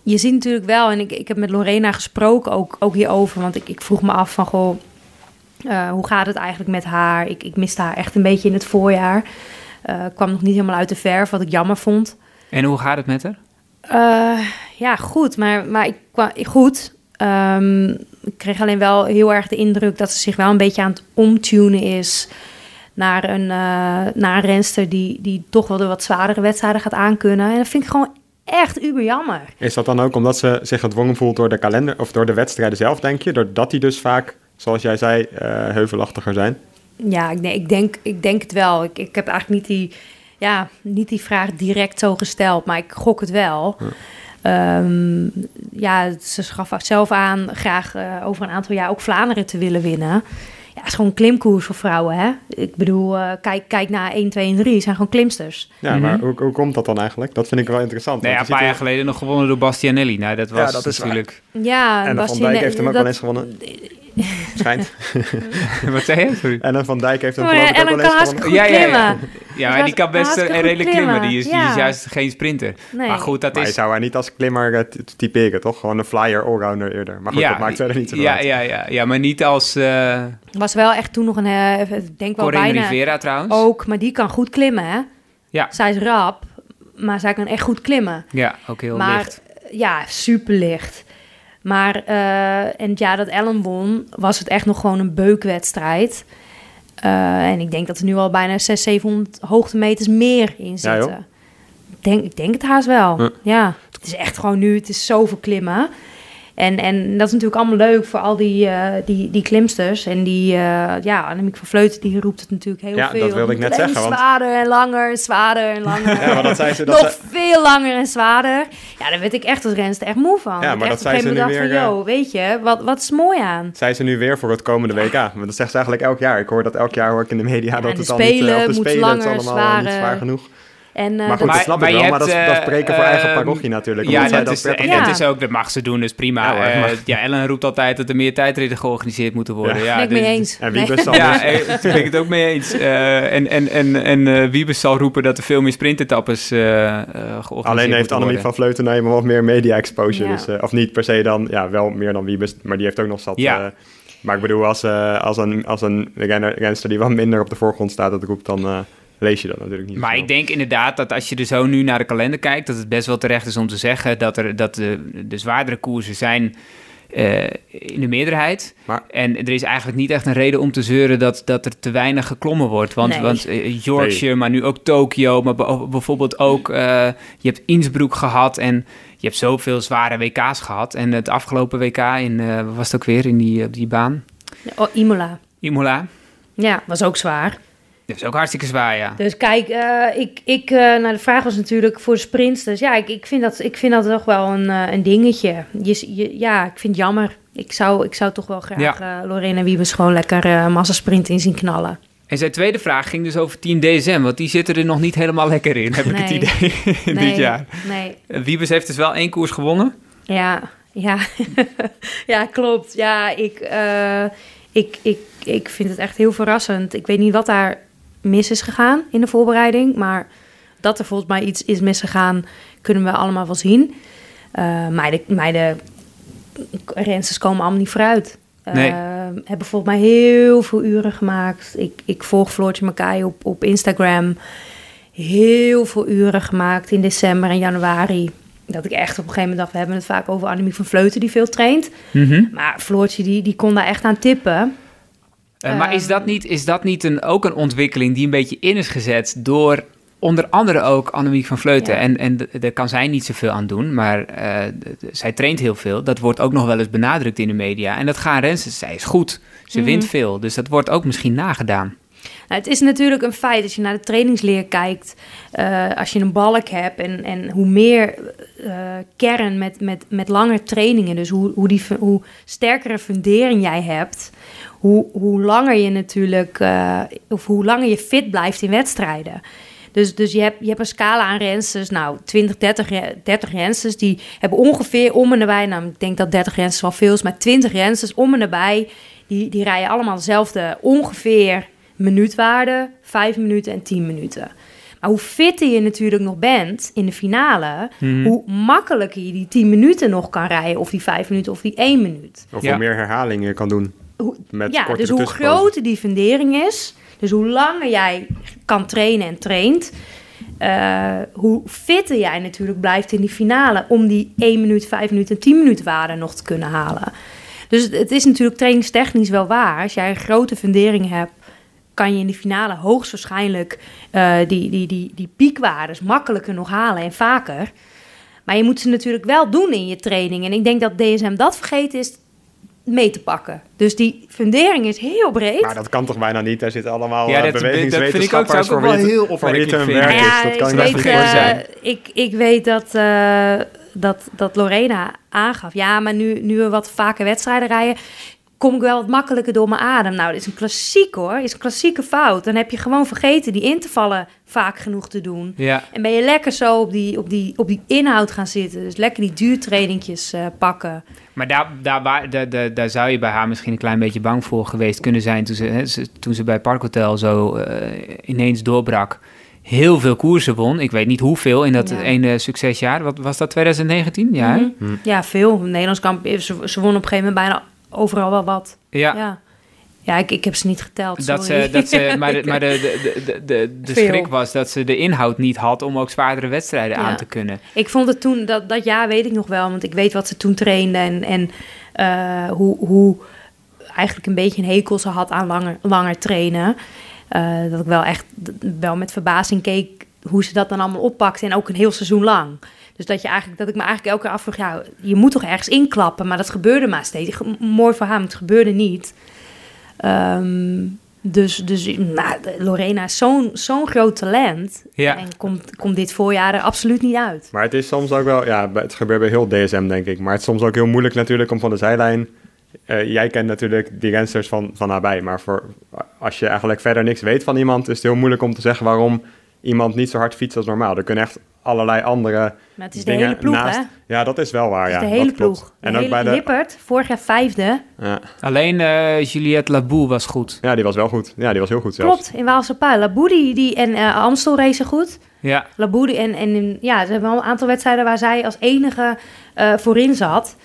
je ziet natuurlijk wel, en ik, ik heb met Lorena gesproken ook, ook hierover, want ik, ik vroeg me af van, goh, eh, hoe gaat het eigenlijk met haar? Ik, ik miste haar echt een beetje in het voorjaar. Eh kwam nog niet helemaal uit de verf, wat ik jammer vond. En hoe gaat het met haar? Ja, goed. Maar, maar ik kwam goed. Ehm, ik kreeg alleen wel heel erg de indruk dat ze zich wel een beetje aan het omtunen is naar een, eh, naar een renster die, die toch wel de wat zwaardere wedstrijden gaat aankunnen. En dat vind ik gewoon echt uber jammer. Is dat dan ook omdat ze zich gedwongen voelt door de kalender of door de wedstrijden zelf, denk je? Doordat die dus vaak, zoals jij zei, eh, heuvelachtiger zijn? Ja, ik, denk- ik, denk, ik denk het wel. Ik, ik heb eigenlijk niet die, ja, niet die vraag direct zo gesteld, maar ik gok het wel. Ehm, ja, ze gaf zelf aan graag eh, over een aantal jaar ook Vlaanderen te willen winnen. Ja, het is gewoon een klimkoers voor vrouwen, hè? Ik bedoel, eh, kijk, kijk naar 1, 2 en 3, het zijn gewoon klimsters. Ja, Mhm. maar hoe, hoe komt dat dan eigenlijk? Dat vind ik wel interessant. Nee, ja, een paar jaar geleden nog gewonnen door Bastianelli. Nou, dat was dat is waar. Ja, En Van Bastien- Dijk heeft hem ook wel eens gewonnen. Schijnt. Wat zei je? Sorry. En dan Van Dijk heeft hem Oh, geloof ja, ook Ellen kan gewonnen. hartstikke goed Ja, ja, ja. klimmen. Ja, Dat maar die kan best een goed redelijk klimmen. Die is, die is juist geen sprinter. Nee. Maar goed, dat Maar je is... zou haar niet als klimmer eh, typeren, toch? Gewoon een flyer allrounder eerder. Maar goed, dat maakt verder niet zo ja, uit. ja, ja, ja, maar niet als uh, Was wel echt toen nog een, eh, ik denk wel Corinne bijna... Rivera trouwens. Ook, maar die kan goed klimmen, hè? Ja. Zij is rap, maar zij kan echt goed klimmen. Ja, ook heel maar licht. ja, super licht. Maar eh, en het jaar dat Ellen won, was het echt nog gewoon een beukwedstrijd. Eh, en ik denk dat er nu al bijna 600, 700 hoogtemeters meer in Ja, zitten. joh. ik, denk, ik denk het haast wel. Ja. Ja. Het is echt gewoon nu, het is zoveel klimmen. En, en dat is natuurlijk allemaal leuk voor al die, eh, die, die klimsters. En die, eh, ja, Annemiek van Vleuten, die roept het natuurlijk heel Ja, veel. dat wilde ik net zeggen, want- Zwaarder en langer, en zwaarder en langer. Ja, maar dat zei ze... Dat Nog veel langer en zwaarder. Ja, daar werd ik echt als renster echt moe van. Ja, maar dat zei ze nu weer, van, yo, weet je, wat, wat is mooi aan? zei ze nu weer voor het komende WK. Maar dat zegt ze eigenlijk elk jaar. Ik hoor dat elk jaar hoor ik in de media Ja, dat de het al niet... Spelen of de moet Spelen, het is langer, allemaal eh, niet zwaar genoeg. En, eh, maar goed, dat- dat snap maar ik je wel, maar dat dat is spreken voor eh, eigen ehm, parochie natuurlijk. Ja, zij dat is, en dat is ook, dat mag ze doen, dus prima. Ja, hoor, Eh, ja, Ellen roept altijd dat er meer tijdritten georganiseerd moeten worden. Ja. Ja, ben ik mee dus- eens. En Nee. Wiebes zal Ja, dus- daar ben ik het ook mee eens. Eh, en en, en, en Wiebes zal roepen dat er veel meer sprintetappes georganiseerd Alleen heeft Annemie van Vleuten nou wat meer media exposure. Ja. Dus, of niet per se dan, ja, wel meer dan Wiebes, maar die heeft ook nog zat. Ja. eh, maar ik bedoel, als, als een, als een renner, renster die wat minder op de voorgrond staat, dat roept, dan eh, lees je dat natuurlijk niet. Maar ik denk inderdaad dat als je er zo nu naar de kalender kijkt, dat het best wel terecht is om te zeggen dat, er, dat de, de zwaardere koersen zijn eh, in de meerderheid. Maar- En er is eigenlijk niet echt een reden om te zeuren dat, dat er te weinig geklommen wordt. Want, Nee. want eh, Yorkshire, maar nu ook Tokio, maar be- bijvoorbeeld ook, eh, je hebt Innsbruck gehad en je hebt zoveel zware WK's gehad. En het afgelopen WK in, eh, was het ook weer, in die, op die baan? Oh, Imola. Imola. Ja, was ook zwaar. Dat is ook hartstikke zwaar, ja. Dus kijk, eh, ik, ik, eh, nou, de vraag was natuurlijk voor de sprinters. Ja, ik, ik, vind, dat, ik vind dat toch wel een, eh, een dingetje. Je, je, ja, ik vind het jammer. Ik zou, ik zou toch wel graag eh Lorena Wiebes gewoon lekker massasprint in zien knallen. En zijn tweede vraag ging dus over Team DSM, want die zitten er nog niet helemaal lekker in, heb ik het Nee. idee, dit jaar. Nee, Wiebes heeft dus wel één koers gewonnen. ja, ja. ja, klopt. Ja, ik, ik, ik, ik vind het echt heel verrassend. Ik weet niet wat daar mis is gegaan in de voorbereiding, maar dat er volgens mij iets is misgegaan, kunnen we allemaal wel zien. Eh meiden, meiden, rensters komen allemaal niet vooruit. Eh, hebben volgens mij heel veel uren gemaakt. Ik, ik volg Floortje Makai op, op Instagram. Heel veel uren gemaakt in december en januari. Dat ik echt op een gegeven moment dacht... we hebben het vaak over Annemie van Vleuten die veel traint. Maar Floortje die, die kon daar echt aan tippen. Eh, maar is Ehm. dat niet, is dat niet een, ook een ontwikkeling die een beetje in is gezet door onder andere ook Annemiek van Vleuten? Ja. En, en daar kan zij niet zoveel aan doen, maar eh, zij traint heel veel. Dat wordt ook nog wel eens benadrukt in de media. En dat gaan rensters, zij is goed. Ze Mhm. wint veel, dus dat wordt ook misschien nagedaan. Nou, het is natuurlijk een feit als je naar de trainingsleer kijkt. eh, als je een balk hebt en, en hoe meer kern met, met, met langer trainingen, dus hoe, hoe, die, hoe sterkere fundering jij hebt, hoe, hoe langer je natuurlijk, eh, of hoe langer je fit blijft in wedstrijden. Dus, dus je, hebt, je hebt een scala aan rensters, nou 20, 30, re- 30 rensters, die hebben ongeveer om en nabij, nou ik denk dat 30 rensters wel veel is, maar 20 rensters om en nabij, die, die rijden allemaal dezelfde ongeveer minuutwaarde, 5 minuten en 10 minuten. Maar hoe fitter je natuurlijk nog bent in de finale, hoe makkelijker je die 10 minuten nog kan rijden, of die 5 minuten of die 1 minuut. Of Ja. hoe meer herhalingen je kan doen. Hoe- Met ja, dus hoe groter die fundering is, dus hoe langer jij kan trainen en traint, eh, hoe fitter jij natuurlijk blijft in die finale om die 1 minuut, 5 minuten en 10 minuten waarde nog te kunnen halen. Dus het- het is natuurlijk trainingstechnisch wel waar. Als jij een grote fundering hebt, kan je in de finale hoogstwaarschijnlijk eh, die, die, die, die piekwaardes makkelijker nog halen en vaker. Maar je moet ze natuurlijk wel doen in je training. En ik denk dat DSM dat vergeten is mee te pakken. Dus die fundering is heel breed. Maar dat kan toch bijna niet? Daar zitten allemaal Ja, ja, dat- dat vind ik ook- bewegingswetenschappers voor wie wel heel hun opmerkelijk werk is. Dat kan ik weet, eh, zijn. ik, ik weet dat, eh, dat, dat Lorena aangaf. Ja, maar nu, nu we wat vaker wedstrijden rijden, kom ik wel wat makkelijker door mijn adem. Nou, dat is een klassiek hoor. is een klassieke fout. Dan heb je gewoon vergeten die intervallen vaak genoeg te doen. Ja. En ben je lekker zo op die, op die, op die inhoud gaan zitten. Dus lekker die duurtrainingjes eh, pakken. Maar daar, daar, waar- daar, daar, daar zou je bij haar misschien een klein beetje bang voor geweest kunnen zijn toen ze, hè, ze- toen ze bij Parkhotel zo eh, ineens doorbrak. Heel veel koersen won. Ik weet niet hoeveel in dat Ja. ene succesjaar. Wat was dat, 2019? Ja, hè? Mhm. Ja, veel. Nederlands kampioen. Ze, ze won op een gegeven moment bijna overal wel wat. ja. Ja, ja ik, ik heb ze niet geteld. Dat sorry. ze, dat ze, maar de, maar de, de, de, de, schrik was dat ze de inhoud niet had om ook zwaardere wedstrijden Ja. aan te kunnen. Ik vond het toen, dat, dat jaar weet ik nog wel, want ik weet wat ze toen trainde en, en eh, hoe, hoe eigenlijk een beetje een hekel ze had aan langer, langer trainen. Eh, dat ik wel echt wel met verbazing keek hoe ze dat dan allemaal oppakte en ook een heel seizoen lang. Dus dat, je eigenlijk, dat ik me eigenlijk elke keer afvroeg, ja, je moet toch ergens inklappen, maar dat gebeurde maar steeds. Mooi voor haar, maar het gebeurde niet. Ehm, dus, dus nou, Lorena is zo'n zo'n groot talent. Ja. En komt, komt dit voorjaar er absoluut niet uit. Maar het is soms ook wel, ja, het gebeurt bij heel DSM denk ik. Maar het is soms ook heel moeilijk natuurlijk om van de zijlijn. eh, jij kent natuurlijk die rensters van, van nabij. Maar voor, als je eigenlijk verder niks weet van iemand, is het heel moeilijk om te zeggen waarom iemand niet zo hard fietsen als normaal. Er kunnen echt allerlei andere Maar het is de dingen hele ploeg, naast... hè? Ja, dat is wel waar, Het is ja. de hele dat klopt. ploeg. En de ook bij de... Lippert, vorig jaar vijfde. Ja. Alleen eh, Juliette Laboe was goed. ja, die was wel goed. Ja, die was heel goed zelfs. Klopt, in Waalse Pui. Laboe die, die, en eh, Amstel racen goed. Ja, Laboe die- en, en in- ja, ze hebben wel een aantal wedstrijden waar zij als enige eh, voorin zat.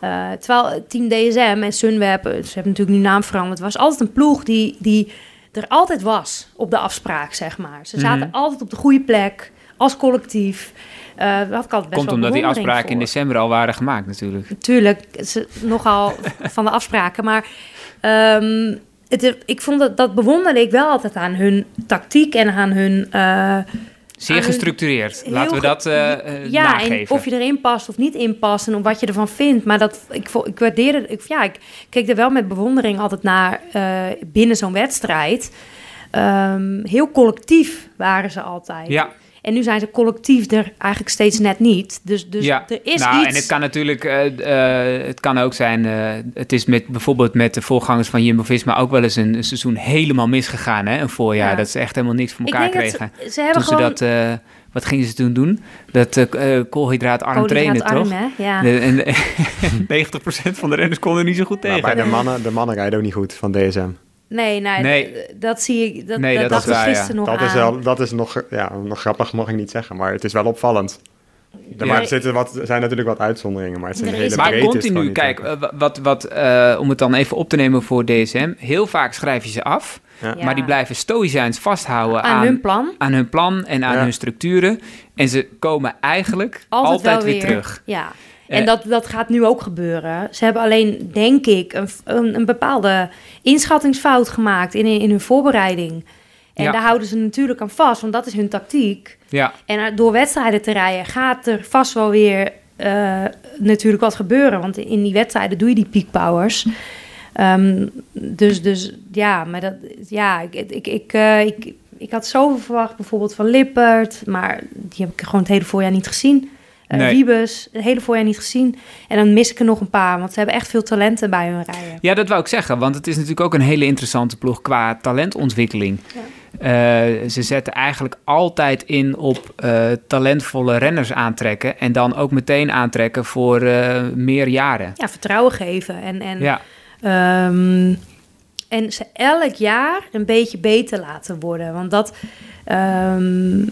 Eh, terwijl Team DSM en Sunweb, ze hebben natuurlijk nu naam veranderd, was altijd een ploeg die, die er altijd was op de afspraak, zeg maar. Ze zaten Mhm. altijd op de goede plek, als collectief. Eh had ik altijd best komt wel omdat die afspraken in december al waren gemaakt natuurlijk. Natuurlijk, ze, nogal van de afspraken. Maar ehm, het, ik vond dat, dat bewonderde ik wel altijd aan hun tactiek en aan hun... eh, Zeer hun- gestructureerd. Laten we dat eh, ja, nageven. en of je erin past of niet in past en wat je ervan vindt. Maar dat, ik, ik waardeerde... Ik, ja, ik keek er wel met bewondering altijd naar eh, binnen zo'n wedstrijd. Ehm, heel collectief waren ze altijd. Ja, En nu zijn ze collectief er eigenlijk steeds net niet. Dus, dus ja. er is nou, iets... En het kan natuurlijk, eh, eh, het kan ook zijn, eh, het is met bijvoorbeeld met de voorgangers van Jumbo-Visma ook wel eens een, een seizoen helemaal misgegaan, hè? Een voorjaar, Ja. dat ze echt helemaal niks voor ik elkaar denk dat kregen. ze, ze hebben Toen gewoon... ze dat, eh, wat gingen ze toen doen? Dat eh, eh, koolhydraatarm trainen, koolhydraatarm, toch? hè? Ja. De, en, 90% van de renners konden er niet zo goed Maar tegen. bij de mannen, de mannen rijden ook niet goed van DSM. Nee, nee, dat zie ik. Dat, Nee, dat, dat dacht ik ja. gisteren nog Dat aan. is, wel, dat is nog, ja, nog grappig, mag ik niet zeggen, maar het is wel opvallend. Er, maar er zitten wat, zijn natuurlijk wat uitzonderingen, maar het zijn hele is- Maar continu, niet kijk, eh, wa- wat, wat, eh, om het dan even op te nemen voor DSM. Heel vaak schrijf je ze af, Ja. Maar die blijven stoïcijns vasthouden aan, aan hun plan. aan hun plan en aan Ja. hun structuren. En ze komen eigenlijk altijd, Altijd, wel weer, weer terug. Ja. Eh, En dat, dat gaat nu ook gebeuren. Ze hebben alleen, denk ik, een, een, een bepaalde inschattingsfout gemaakt in, in hun voorbereiding. En Ja. daar houden ze natuurlijk aan vast, want dat is hun tactiek. Ja, En door wedstrijden te rijden gaat er vast wel weer eh, natuurlijk wat gebeuren. Want in die wedstrijden doe je die peak powers. Ehm, dus, dus ja, maar dat, ja, ik, ik, ik, eh, ik, ik had zoveel verwacht, bijvoorbeeld van Lippert. Maar die heb ik gewoon het hele voorjaar niet gezien. Eh Nee. Wiebes, het hele voorjaar niet gezien. En dan mis ik er nog een paar, want ze hebben echt veel talenten bij hun rijden. ja, dat wou ik zeggen, want het is natuurlijk ook een hele interessante ploeg qua talentontwikkeling. Eh, ze zetten eigenlijk altijd in op eh, talentvolle renners aantrekken en dan ook meteen aantrekken voor meer jaren. Ja, vertrouwen geven. En, en Ja, Ehm, en ze elk jaar een beetje beter laten worden. Want dat. ehm,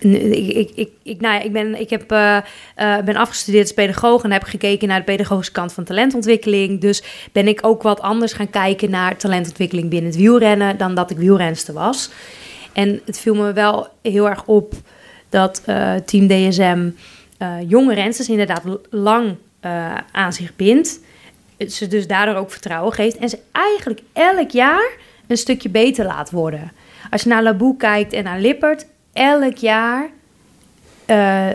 ik, ik, ik, nou ja, ik, ben, ik heb, eh, eh, ben afgestudeerd als pedagoog en heb gekeken naar de pedagogische kant van talentontwikkeling. Dus ben ik ook wat anders gaan kijken naar talentontwikkeling binnen het wielrennen dan dat ik wielrenster was. En het viel me wel heel erg op dat eh, Team DSM jonge rensters inderdaad lang aan zich bindt ze dus daardoor ook vertrouwen geeft. En ze eigenlijk elk jaar een stukje beter laat worden. Als je naar Laboe kijkt en naar Lippert, elk jaar eh,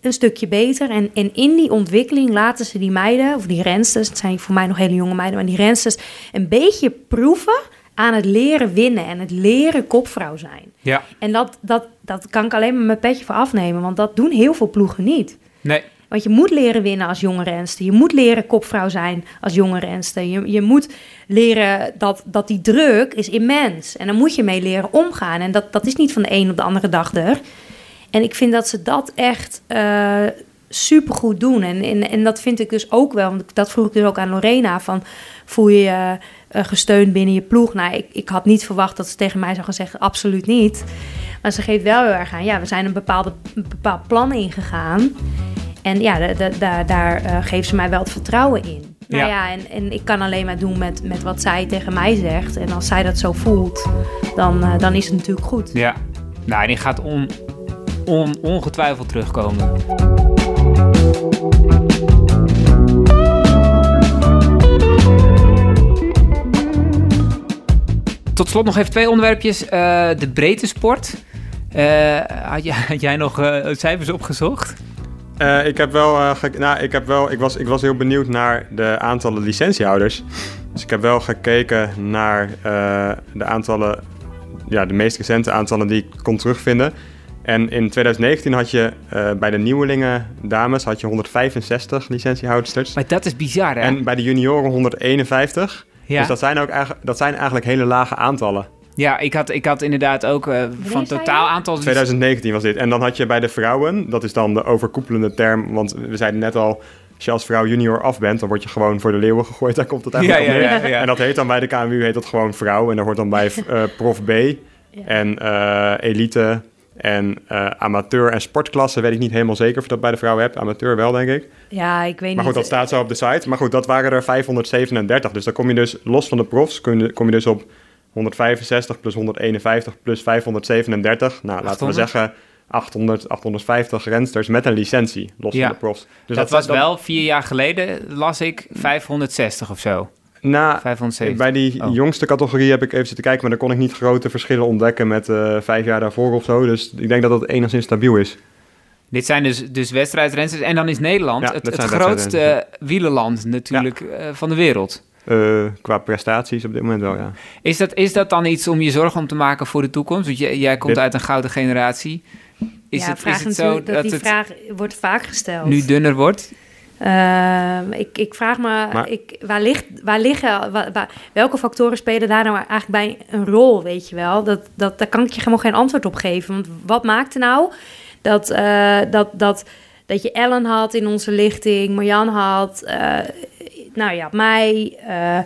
een stukje beter. En, en in die ontwikkeling laten ze die meiden, of die rensters, het zijn voor mij nog hele jonge meiden, maar die rensters een beetje proeven aan het leren winnen en het leren kopvrouw zijn. ja. En dat, dat, dat kan ik alleen maar mijn petje voor afnemen, want dat doen heel veel ploegen niet. Nee, Want je moet leren winnen als jonge renster. Je moet leren kopvrouw zijn als jonge renster. Je, je moet leren dat, dat die druk is immens. En dan moet je mee leren omgaan. En dat, dat is niet van de een op de andere dag er. En ik vind dat ze dat echt eh supergoed doen. En, en, en dat vind ik dus ook wel. Want dat vroeg ik dus ook aan Lorena. Van, voel je je eh, gesteund binnen je ploeg? Nou, ik, ik had niet verwacht dat ze tegen mij zou gaan zeggen... absoluut niet. Maar ze geeft wel heel erg aan... ja, we zijn een, bepaalde, een bepaald plan ingegaan... En ja, da- da- daar eh, geeft ze mij wel het vertrouwen in. Nou Ja. en, en ik kan alleen maar doen met, met wat zij tegen mij zegt. En als zij dat zo voelt, dan, eh, dan is het natuurlijk goed. ja. Nou, en die gaat on, on, ongetwijfeld terugkomen. Tot slot nog even twee onderwerpjes. Eh, de breedte sport. Had, jij, had jij nog cijfers opgezocht? Eh, ik heb wel, eh, nou, ik heb wel, ik was, ik was heel benieuwd naar de aantallen licentiehouders. Dus ik heb wel gekeken naar eh, de aantallen, ja, de meest recente aantallen die ik kon terugvinden. En in 2019 had je bij de nieuwelingen dames had je 165 licentiehouders. Maar dat is bizar, hè? En bij de junioren 151. ja. Dus dat zijn, ook eigenlijk, dat zijn eigenlijk hele lage aantallen. Ja, ik had, ik had inderdaad ook eh, van totaal aantal... 2019 was dit. En dan had je bij de vrouwen, dat is dan de overkoepelende term, want we zeiden net al, als je als vrouw junior af bent, dan word je gewoon voor de leeuwen gegooid. Daar komt het eigenlijk Ja, op ja, neer. ja, ja. En dat heet dan bij de KMU heet dat gewoon vrouw. En daar hoort dan bij eh, prof B en eh, elite en eh, amateur en sportklasse. Weet ik niet helemaal zeker of je dat bij de vrouwen hebt. Amateur wel, denk ik. Ja, ik weet Maar niet. goed, dat staat zo op de site. Maar goed, dat waren er 537. Dus dan kom je dus, los van de profs, kom je, kom je dus op 165 plus 151 plus 537. Nou, laten we 800. zeggen 800, 850 rensters met een licentie, los Ja. van de profs. Dus dat, was wel vier jaar geleden, las ik 560 of zo. Na, 570. bij die Oh. jongste categorie heb ik even zitten kijken, maar daar kon ik niet grote verschillen ontdekken met eh, vijf jaar daarvoor of zo. Dus ik denk dat dat enigszins stabiel is. Dit zijn dus, dus wedstrijdrensters. En dan is Nederland Ja, het, grootste wielerland natuurlijk eh, van de wereld. Eh, qua prestaties op dit moment wel, ja. Is dat, is dat dan iets om je zorgen om te maken voor de toekomst? Want jij, jij komt Dit- uit een gouden generatie. Is ja, het, vraag is het zo dat, die het vraag wordt vaak gesteld. nu dunner wordt? Ehm, ik, ik vraag me, Maar- ik, waar, ligt, waar liggen, waar, waar- welke factoren spelen daar nou eigenlijk bij een rol, weet je wel? Dat, dat, daar kan ik je helemaal geen antwoord op geven. Want wat maakte nou dat, eh, dat, dat, dat je Ellen had in onze lichting, Marjan had, eh, nou ja, mij, eh,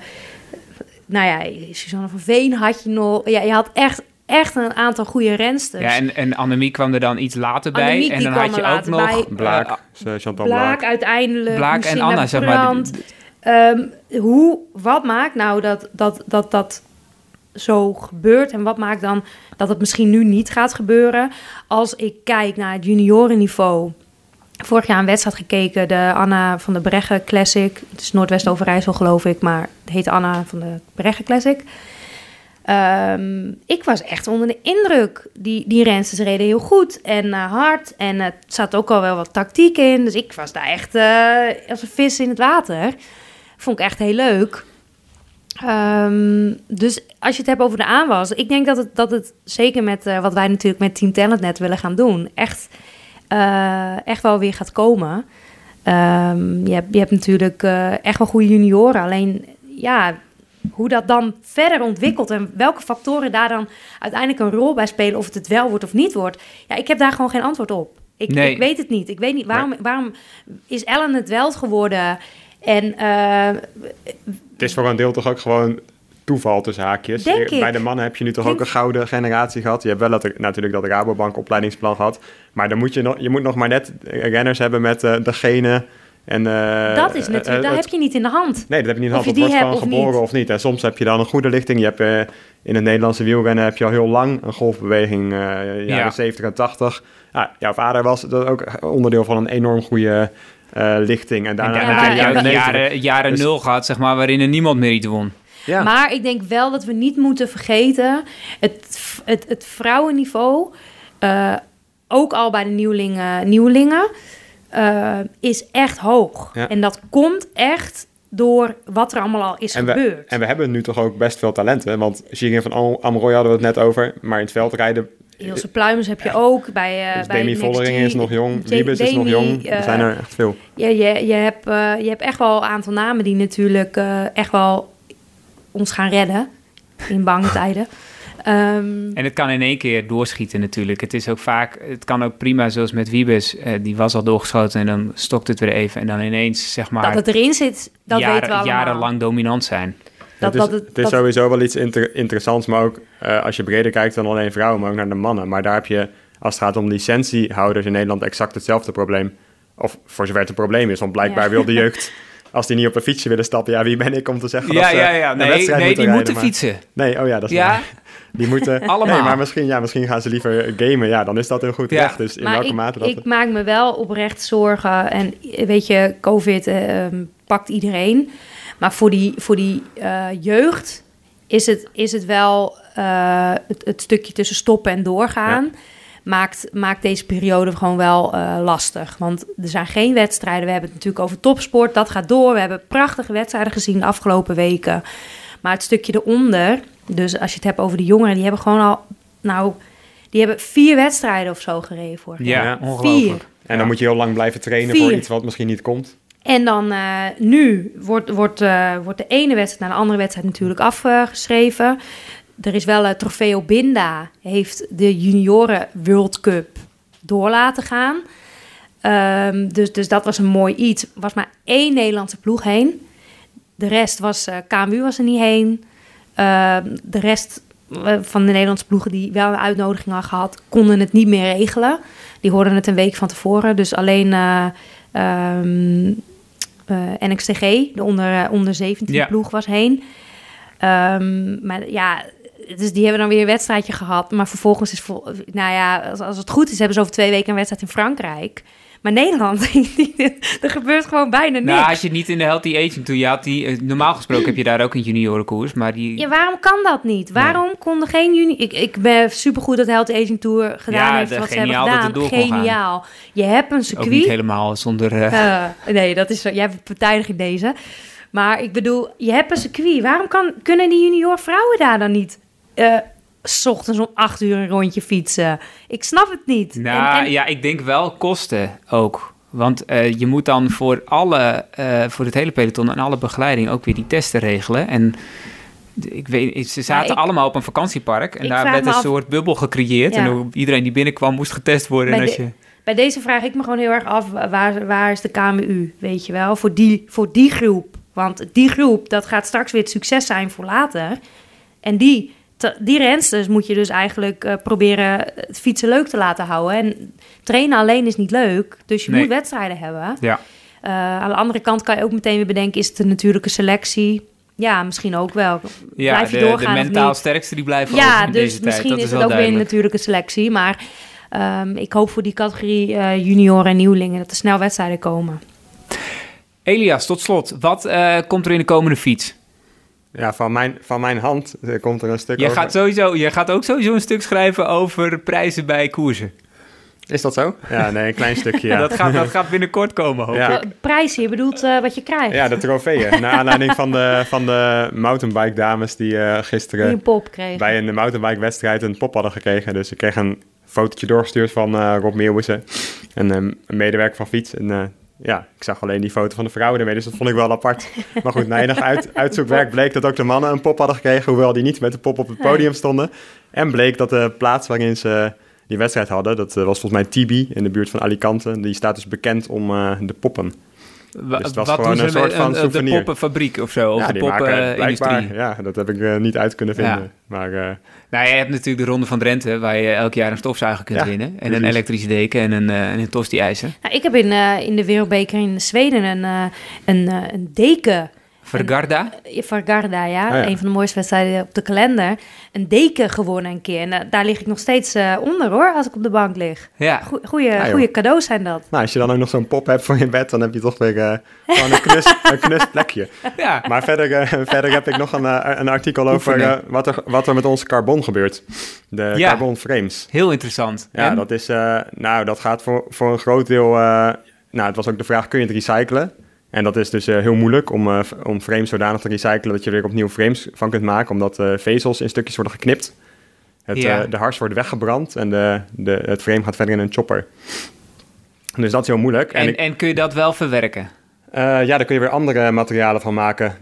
nou ja, Suzanne van Veen had je nog. Ja, je had echt, echt een aantal goede rensters. Ja, en, en Annemie kwam er dan iets later bij. Annemiek, en dan had je ook nog... bij. Blaak, eh, Chantal Blaak Blaak. uiteindelijk. Blaak en Anna, zeg maar. Ehm, hoe, wat maakt nou dat dat, dat dat zo gebeurt? En wat maakt dan dat het misschien nu niet gaat gebeuren? Als ik kijk naar het juniorenniveau. Vorig jaar een wedstrijd gekeken, de Anna van de Breggen Classic. Het is Noordwest-Overijssel, geloof ik, maar het heet Anna van de Breggen Classic. Ehm, ik was echt onder de indruk. Die, die rensters reden heel goed en eh, hard. En er zat ook al wel wat tactiek in. Dus ik was daar echt eh, als een vis in het water. Vond ik echt heel leuk. Ehm, dus als je het hebt over de aanwas. Ik denk dat het, dat het zeker met eh, wat wij natuurlijk met Team Talent net willen gaan doen. Echt, eh, echt wel weer gaat komen. Ehm, je, hebt, je hebt natuurlijk eh, echt wel goede junioren. Alleen ja, hoe dat dan verder ontwikkelt en welke factoren daar dan uiteindelijk een rol bij spelen, of het het wel wordt of niet wordt. Ja, ik heb daar gewoon geen antwoord op. Ik, Nee. ik weet het niet. Ik weet niet waarom, waarom is Ellen het wel geworden. En eh, Het is voor een deel toch ook gewoon toeval tussen haakjes. Denk Eh, Bij ik. de mannen heb je nu toch Denk- ook een gouden generatie gehad. Je hebt wel dat, natuurlijk dat Rabobank opleidingsplan gehad. Maar dan moet je, nog, je moet nog maar net eh, renners hebben met eh, de genen. En, eh, dat is natuurlijk, dat heb je niet in de hand. Nee, dat heb je niet Of gehad. je Het die wordt gewoon hebt of geboren niet. of niet. En soms heb je dan een goede lichting. Je hebt in het Nederlandse wielrennen heb je al heel lang een golfbeweging, eh jaren Ja. 70 en 80. Ja, jouw vader was dat ook onderdeel van een enorm goede eh, lichting. En En daarna Ja, je en dat- jaren, jaren Dus- nul gehad, zeg maar, waarin er niemand meer iets won. Ja. Maar ik denk wel dat we niet moeten vergeten, het, het, het vrouwenniveau, eh, ook al bij de nieuwelingen, nieuwelingen eh, is echt hoog. Ja. En dat komt echt door wat er allemaal al is En we, gebeurd. en we hebben nu toch ook best veel talenten. Want Shirin van Am- Amroy hadden we het net over. Maar in het veldrijden, Ilse Pluimers heb je ook bij... eh dus bij Demi Vollering is nog jong. Wiebes is nog jong. Er zijn er echt veel. Ja, je, je, hebt, je hebt echt wel een aantal namen die natuurlijk echt wel ons gaan redden in bange tijden. Ehm, En het kan in één keer doorschieten natuurlijk. Het is ook vaak, het kan ook prima zoals met Wiebes. eh, die was al doorgeschoten en dan stokt het weer even. En dan ineens, zeg maar, dat het erin zit, dat jaren- weten we allemaal. jarenlang dominant zijn. Dat, het is, dat het, het is dat- sowieso wel iets inter- interessants, maar ook eh, als je breder kijkt dan alleen vrouwen, maar ook naar de mannen. Maar daar heb je, als het gaat om licentiehouders in Nederland, exact hetzelfde probleem. Of voor zover het een probleem is, want blijkbaar Ja. wil de jeugd, als die niet op een fietsje willen stappen, ja, wie ben ik om te zeggen dat ze ja, ja. een Nee, wedstrijd nee die rijden, moeten maar- fietsen. Nee, oh ja, dat is Ja, waar. Die moeten Allemaal. Nee, maar misschien, ja, misschien gaan ze liever gamen. Ja, dan is dat heel goed Ja. terecht. Dus in maar welke ik, mate dat... ik maak me wel oprecht zorgen. En weet je, COVID eh, ehm, pakt iedereen. Maar voor die, voor die eh, jeugd is het, is het wel eh, het, het stukje tussen stoppen en doorgaan. Maakt, maakt deze periode gewoon wel eh, lastig. Want er zijn geen wedstrijden. We hebben het natuurlijk over topsport. Dat gaat door. We hebben prachtige wedstrijden gezien de afgelopen weken. Maar het stukje eronder, dus als je het hebt over de jongeren, die hebben gewoon al, nou, die hebben vier wedstrijden of zo gereden vorig jaar. Ja, Ja. ongelooflijk. Vier. En dan moet je heel lang blijven trainen Vier. voor iets wat misschien niet komt. En dan eh, nu wordt, wordt, eh, wordt de ene wedstrijd naar de andere wedstrijd natuurlijk afgeschreven. Er is wel een Trofeo Binda, heeft de junioren World Cup door laten gaan. Ehm, dus, dus dat was een mooi iets. Er was maar één Nederlandse ploeg heen. De rest was, eh KMU was er niet heen. Ehm, de rest eh, van de Nederlandse ploegen die wel een uitnodiging hadden gehad, konden het niet meer regelen. Die hoorden het een week van tevoren. Dus alleen eh, ehm, eh, NXTG, de onder, onder 17 Ja. ploeg, was heen. Maar ja, dus die hebben dan weer een wedstrijdje gehad. Maar vervolgens is, vol, nou ja, als, als het goed is, hebben ze over twee weken een wedstrijd in Frankrijk. Maar Nederland, er gebeurt gewoon bijna niks. Nou, als je niet in de Healthy Aging Tour... Je had die, eh, normaal gesproken heb je daar ook een juniorenkoers, maar die... Ja, waarom kan dat niet? Waarom konden geen juni... Ik, ik ben supergoed dat Health Aging Tour gedaan Ja, heeft wat ze hebben dat gedaan. gaan. Geniaal. Je hebt een ook niet circuit. helemaal zonder... eh, Eh, nee, dat is zo. Jij bent partijdig in deze. Maar ik bedoel, je hebt een circuit. Waarom kan, kunnen die junior vrouwen daar dan niet... eh, s ochtends om acht uur een rondje fietsen? Ik snap het niet. Nou En- en- ja, ik denk wel kosten ook. Want eh, je moet dan voor alle, eh, voor het hele peloton en alle begeleiding ook weer die testen regelen. En ik weet, ze zaten ik- allemaal op een vakantiepark en daar werd een af- soort bubbel gecreëerd. Ja. En hoe iedereen die binnenkwam moest getest worden. En Bij als de- je, Bij deze vraag ik me gewoon heel erg af, waar, waar is de KMU, weet je wel, voor die, voor die groep. Want die groep, dat gaat straks weer het succes zijn voor later. En die, te- die rensters moet je dus eigenlijk eh, proberen het fietsen leuk te laten houden. En trainen alleen is niet leuk, dus je Nee. moet wedstrijden hebben. ja. Eh, aan de andere kant kan je ook meteen weer bedenken, is het een natuurlijke selectie? Ja, misschien ook wel. ja, Blijf je de, de doorgaan of mentaal sterkste die blijven over Ja, in dus deze tijd. misschien Dat is, het ook weer een duidelijk. natuurlijke selectie. Maar ehm, ik hoop voor die categorie eh junioren en nieuwelingen dat er snel wedstrijden komen. Elias, tot slot. Wat komt er in de komende fiets? Ja, van mijn, van mijn hand eh, komt er een stuk Je over. gaat, sowieso, je gaat ook sowieso een stuk schrijven over prijzen bij koersen. Is dat zo? Ja, nee, een klein stukje, ja. Dat, gaat, dat gaat binnenkort komen, hoop Ja. ik. Eh, Prijzen, je bedoelt eh, wat je krijgt. Ja, de trofeeën. Naar aanleiding van de, van de mountainbike dames die eh, Die gisteren een pop kreeg. bij een mountainbike wedstrijd een pop hadden gekregen. Dus ik kreeg een fotootje doorgestuurd van eh, Rob Meeuwissen, een, een medewerker van Fiets. En eh, ja, ik zag alleen die foto van de vrouwen ermee, dus dat vond ik wel apart. Maar goed, na enig uit, uitzoekwerk bleek dat ook de mannen een pop hadden gekregen, hoewel die niet met de pop op het podium stonden. En bleek dat de plaats waarin ze die wedstrijd hadden, dat eh, was volgens mij Tibi in de buurt van Alicante. Die staat dus bekend om eh, de poppen. Dus het was wat gewoon een soort van de souvenir. poppenfabriek of zo? Of ja, de poppenindustrie? Ja, dat heb ik eh, niet uit kunnen vinden. Ja. Maar eh, Nou, je hebt natuurlijk de Ronde van Drenthe, waar je elk jaar een stofzuiger kunt Ja, winnen. En precies. een elektrische deken en een, eh, en een tosti-ijzer. Nou, ik heb in, eh, in de Wereldbeker in Zweden een, eh, een, eh, een deken. Vergarda. eh, Vargarda, ja, Ah, ja. een van de mooiste wedstrijden op de kalender. Een deken gewonnen een keer. En eh, daar lig ik nog steeds eh, onder hoor, als ik op de bank lig. Ja. Goe- Goeie, Ja, joh. goeie cadeaus zijn dat. nou, als je dan ook nog zo'n pop hebt voor je bed, dan heb je toch weer eh, gewoon een knus, een knus plekje. ja. Maar verder, eh, verder heb ik nog een, eh, een artikel over eh, wat, er, wat er met onze carbon gebeurt. De Ja. carbon frames. Heel interessant. Ja, En? dat is, eh, nou, dat gaat voor, voor een groot deel, eh, nou, het was ook de vraag, kun je het recyclen? En dat is dus eh, heel moeilijk om, eh, om frames zodanig te recyclen dat je er weer opnieuw frames van kunt maken, omdat eh, vezels in stukjes worden geknipt. Het, Ja. de hars wordt weggebrand en de, de, het frame gaat verder in een chopper. Dus dat is heel moeilijk. En, ik- en kun je dat wel verwerken? ja, daar kun je weer andere materialen van maken.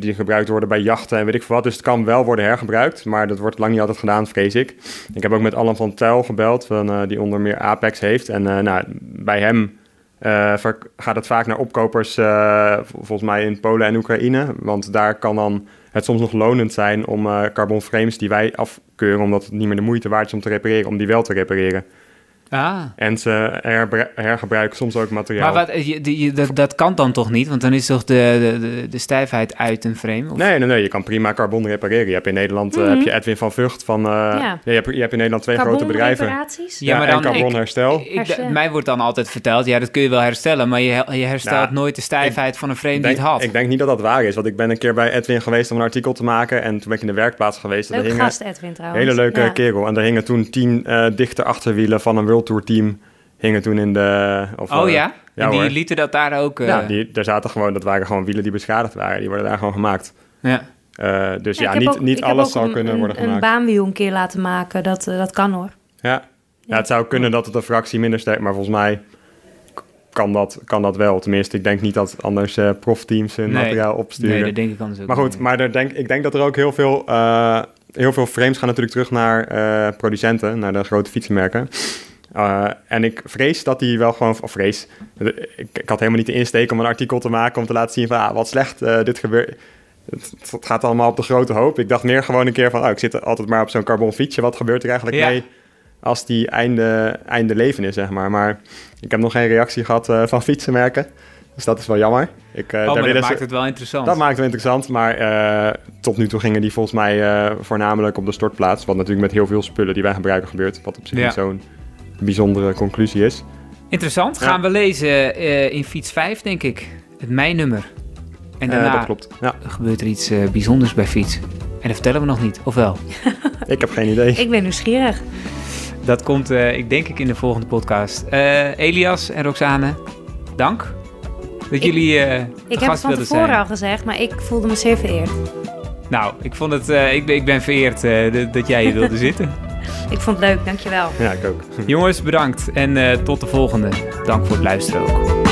die gebruikt worden bij jachten en weet ik veel wat. Dus het kan wel worden hergebruikt. Maar dat wordt lang niet altijd gedaan, vrees ik. Ik heb ook met Alan van Tuil gebeld. Van, die onder meer Apex heeft. En nou, bij hem eh, gaat het vaak naar opkopers. eh, vol- volgens mij in Polen en Oekraïne. Want daar kan dan het soms nog lonend zijn om eh carbon frames die wij afkeuren. Omdat het niet meer de moeite waard is om te repareren. Om die wel te repareren. Ah. En ze hergebruiken soms ook materiaal. Maar wat, je, die- je- dat, dat kan dan toch niet? Want dan is toch de, de, de, stijfheid uit een frame? Of? Nee, nee, nee, je kan prima carbon repareren. Je hebt in Nederland eh, heb je Edwin van Vught van... eh, Ja. je, hebt, je hebt in Nederland twee grote bedrijven. Carbonreparaties? Ja, maar dan- en carbon ik- herstel. Ik, Herstellen. mij wordt dan altijd verteld, ja, dat kun je wel herstellen, maar je, je herstelt Nou, nooit de stijfheid van een frame die het had. ik denk niet dat dat waar is, want ik ben een keer bij Edwin geweest om een artikel te maken. En toen ben ik in de werkplaats geweest. Leuk hingen gast, Edwin trouwens. hele leuke Ja. kerel. En er hingen toen tien eh, dichte achterwielen van een World Tour team. Hingen toen in de... Of, oh eh, ja? ja en die hoor. lieten dat daar ook... eh, ja, die, daar zaten gewoon, dat waren gewoon wielen die beschadigd waren. Die worden daar gewoon gemaakt. ja. Eh, dus Ja, niet, ook- niet alles een- kunnen een- worden Een gemaakt. baanwiel een keer laten maken, dat, eh, dat kan hoor. Ja. ja, het zou kunnen dat het een fractie minder sterk, maar volgens mij kan dat, kan dat wel. Tenminste, ik denk niet dat anders eh, profteams hun Nee. materiaal opsturen. Nee, dat denk ik anders ook Maar goed, niet. maar er denk, ik denk dat er ook heel veel, eh, heel veel frames gaan natuurlijk terug naar eh, producenten, naar de grote fietsenmerken. Eh, en ik vrees dat die wel gewoon, of vrees, ik, ik had helemaal niet de insteek om een artikel te maken om te laten zien van ah, wat slecht eh, dit gebeurt. Het, het gaat allemaal op de grote hoop. Ik dacht meer gewoon een keer van, oh, ik zit altijd maar op zo'n carbon fietsje. Wat gebeurt er eigenlijk Ja. mee als die einde, einde leven is, zeg maar. Maar ik heb nog geen reactie gehad eh, van fietsenmerken. Dus dat is wel jammer. Ik, Oh, dat ze- maakt het wel interessant. dat maakt het wel interessant, maar tot nu toe gingen die volgens mij voornamelijk op de stortplaats. Wat natuurlijk met heel veel spullen die wij gebruiken gebeurt. Wat op zich Ja. niet zo'n bijzondere conclusie is. Interessant. Ja. Gaan we lezen eh, in fiets 5, denk ik. Het mijnummer. En Eh, daarna dat klopt. Ja, gebeurt er iets eh, bijzonders bij fiets. En dat vertellen we nog niet, of wel? ik heb geen idee. Ik ben nieuwsgierig. Dat komt, eh, ik denk ik, in de volgende podcast. Eh, Elias en Roxane, dank dat jullie eh Ik heb het van tevoren zijn. al gezegd, maar ik voelde me zeer vereerd. Nou, ik, vond het, eh, ik, ben, ik ben vereerd eh, dat- dat jij hier wilde zitten. Ik vond het leuk, dankjewel. Ja, ik ook. Jongens, bedankt en eh, tot de volgende. Dank voor het luisteren ook.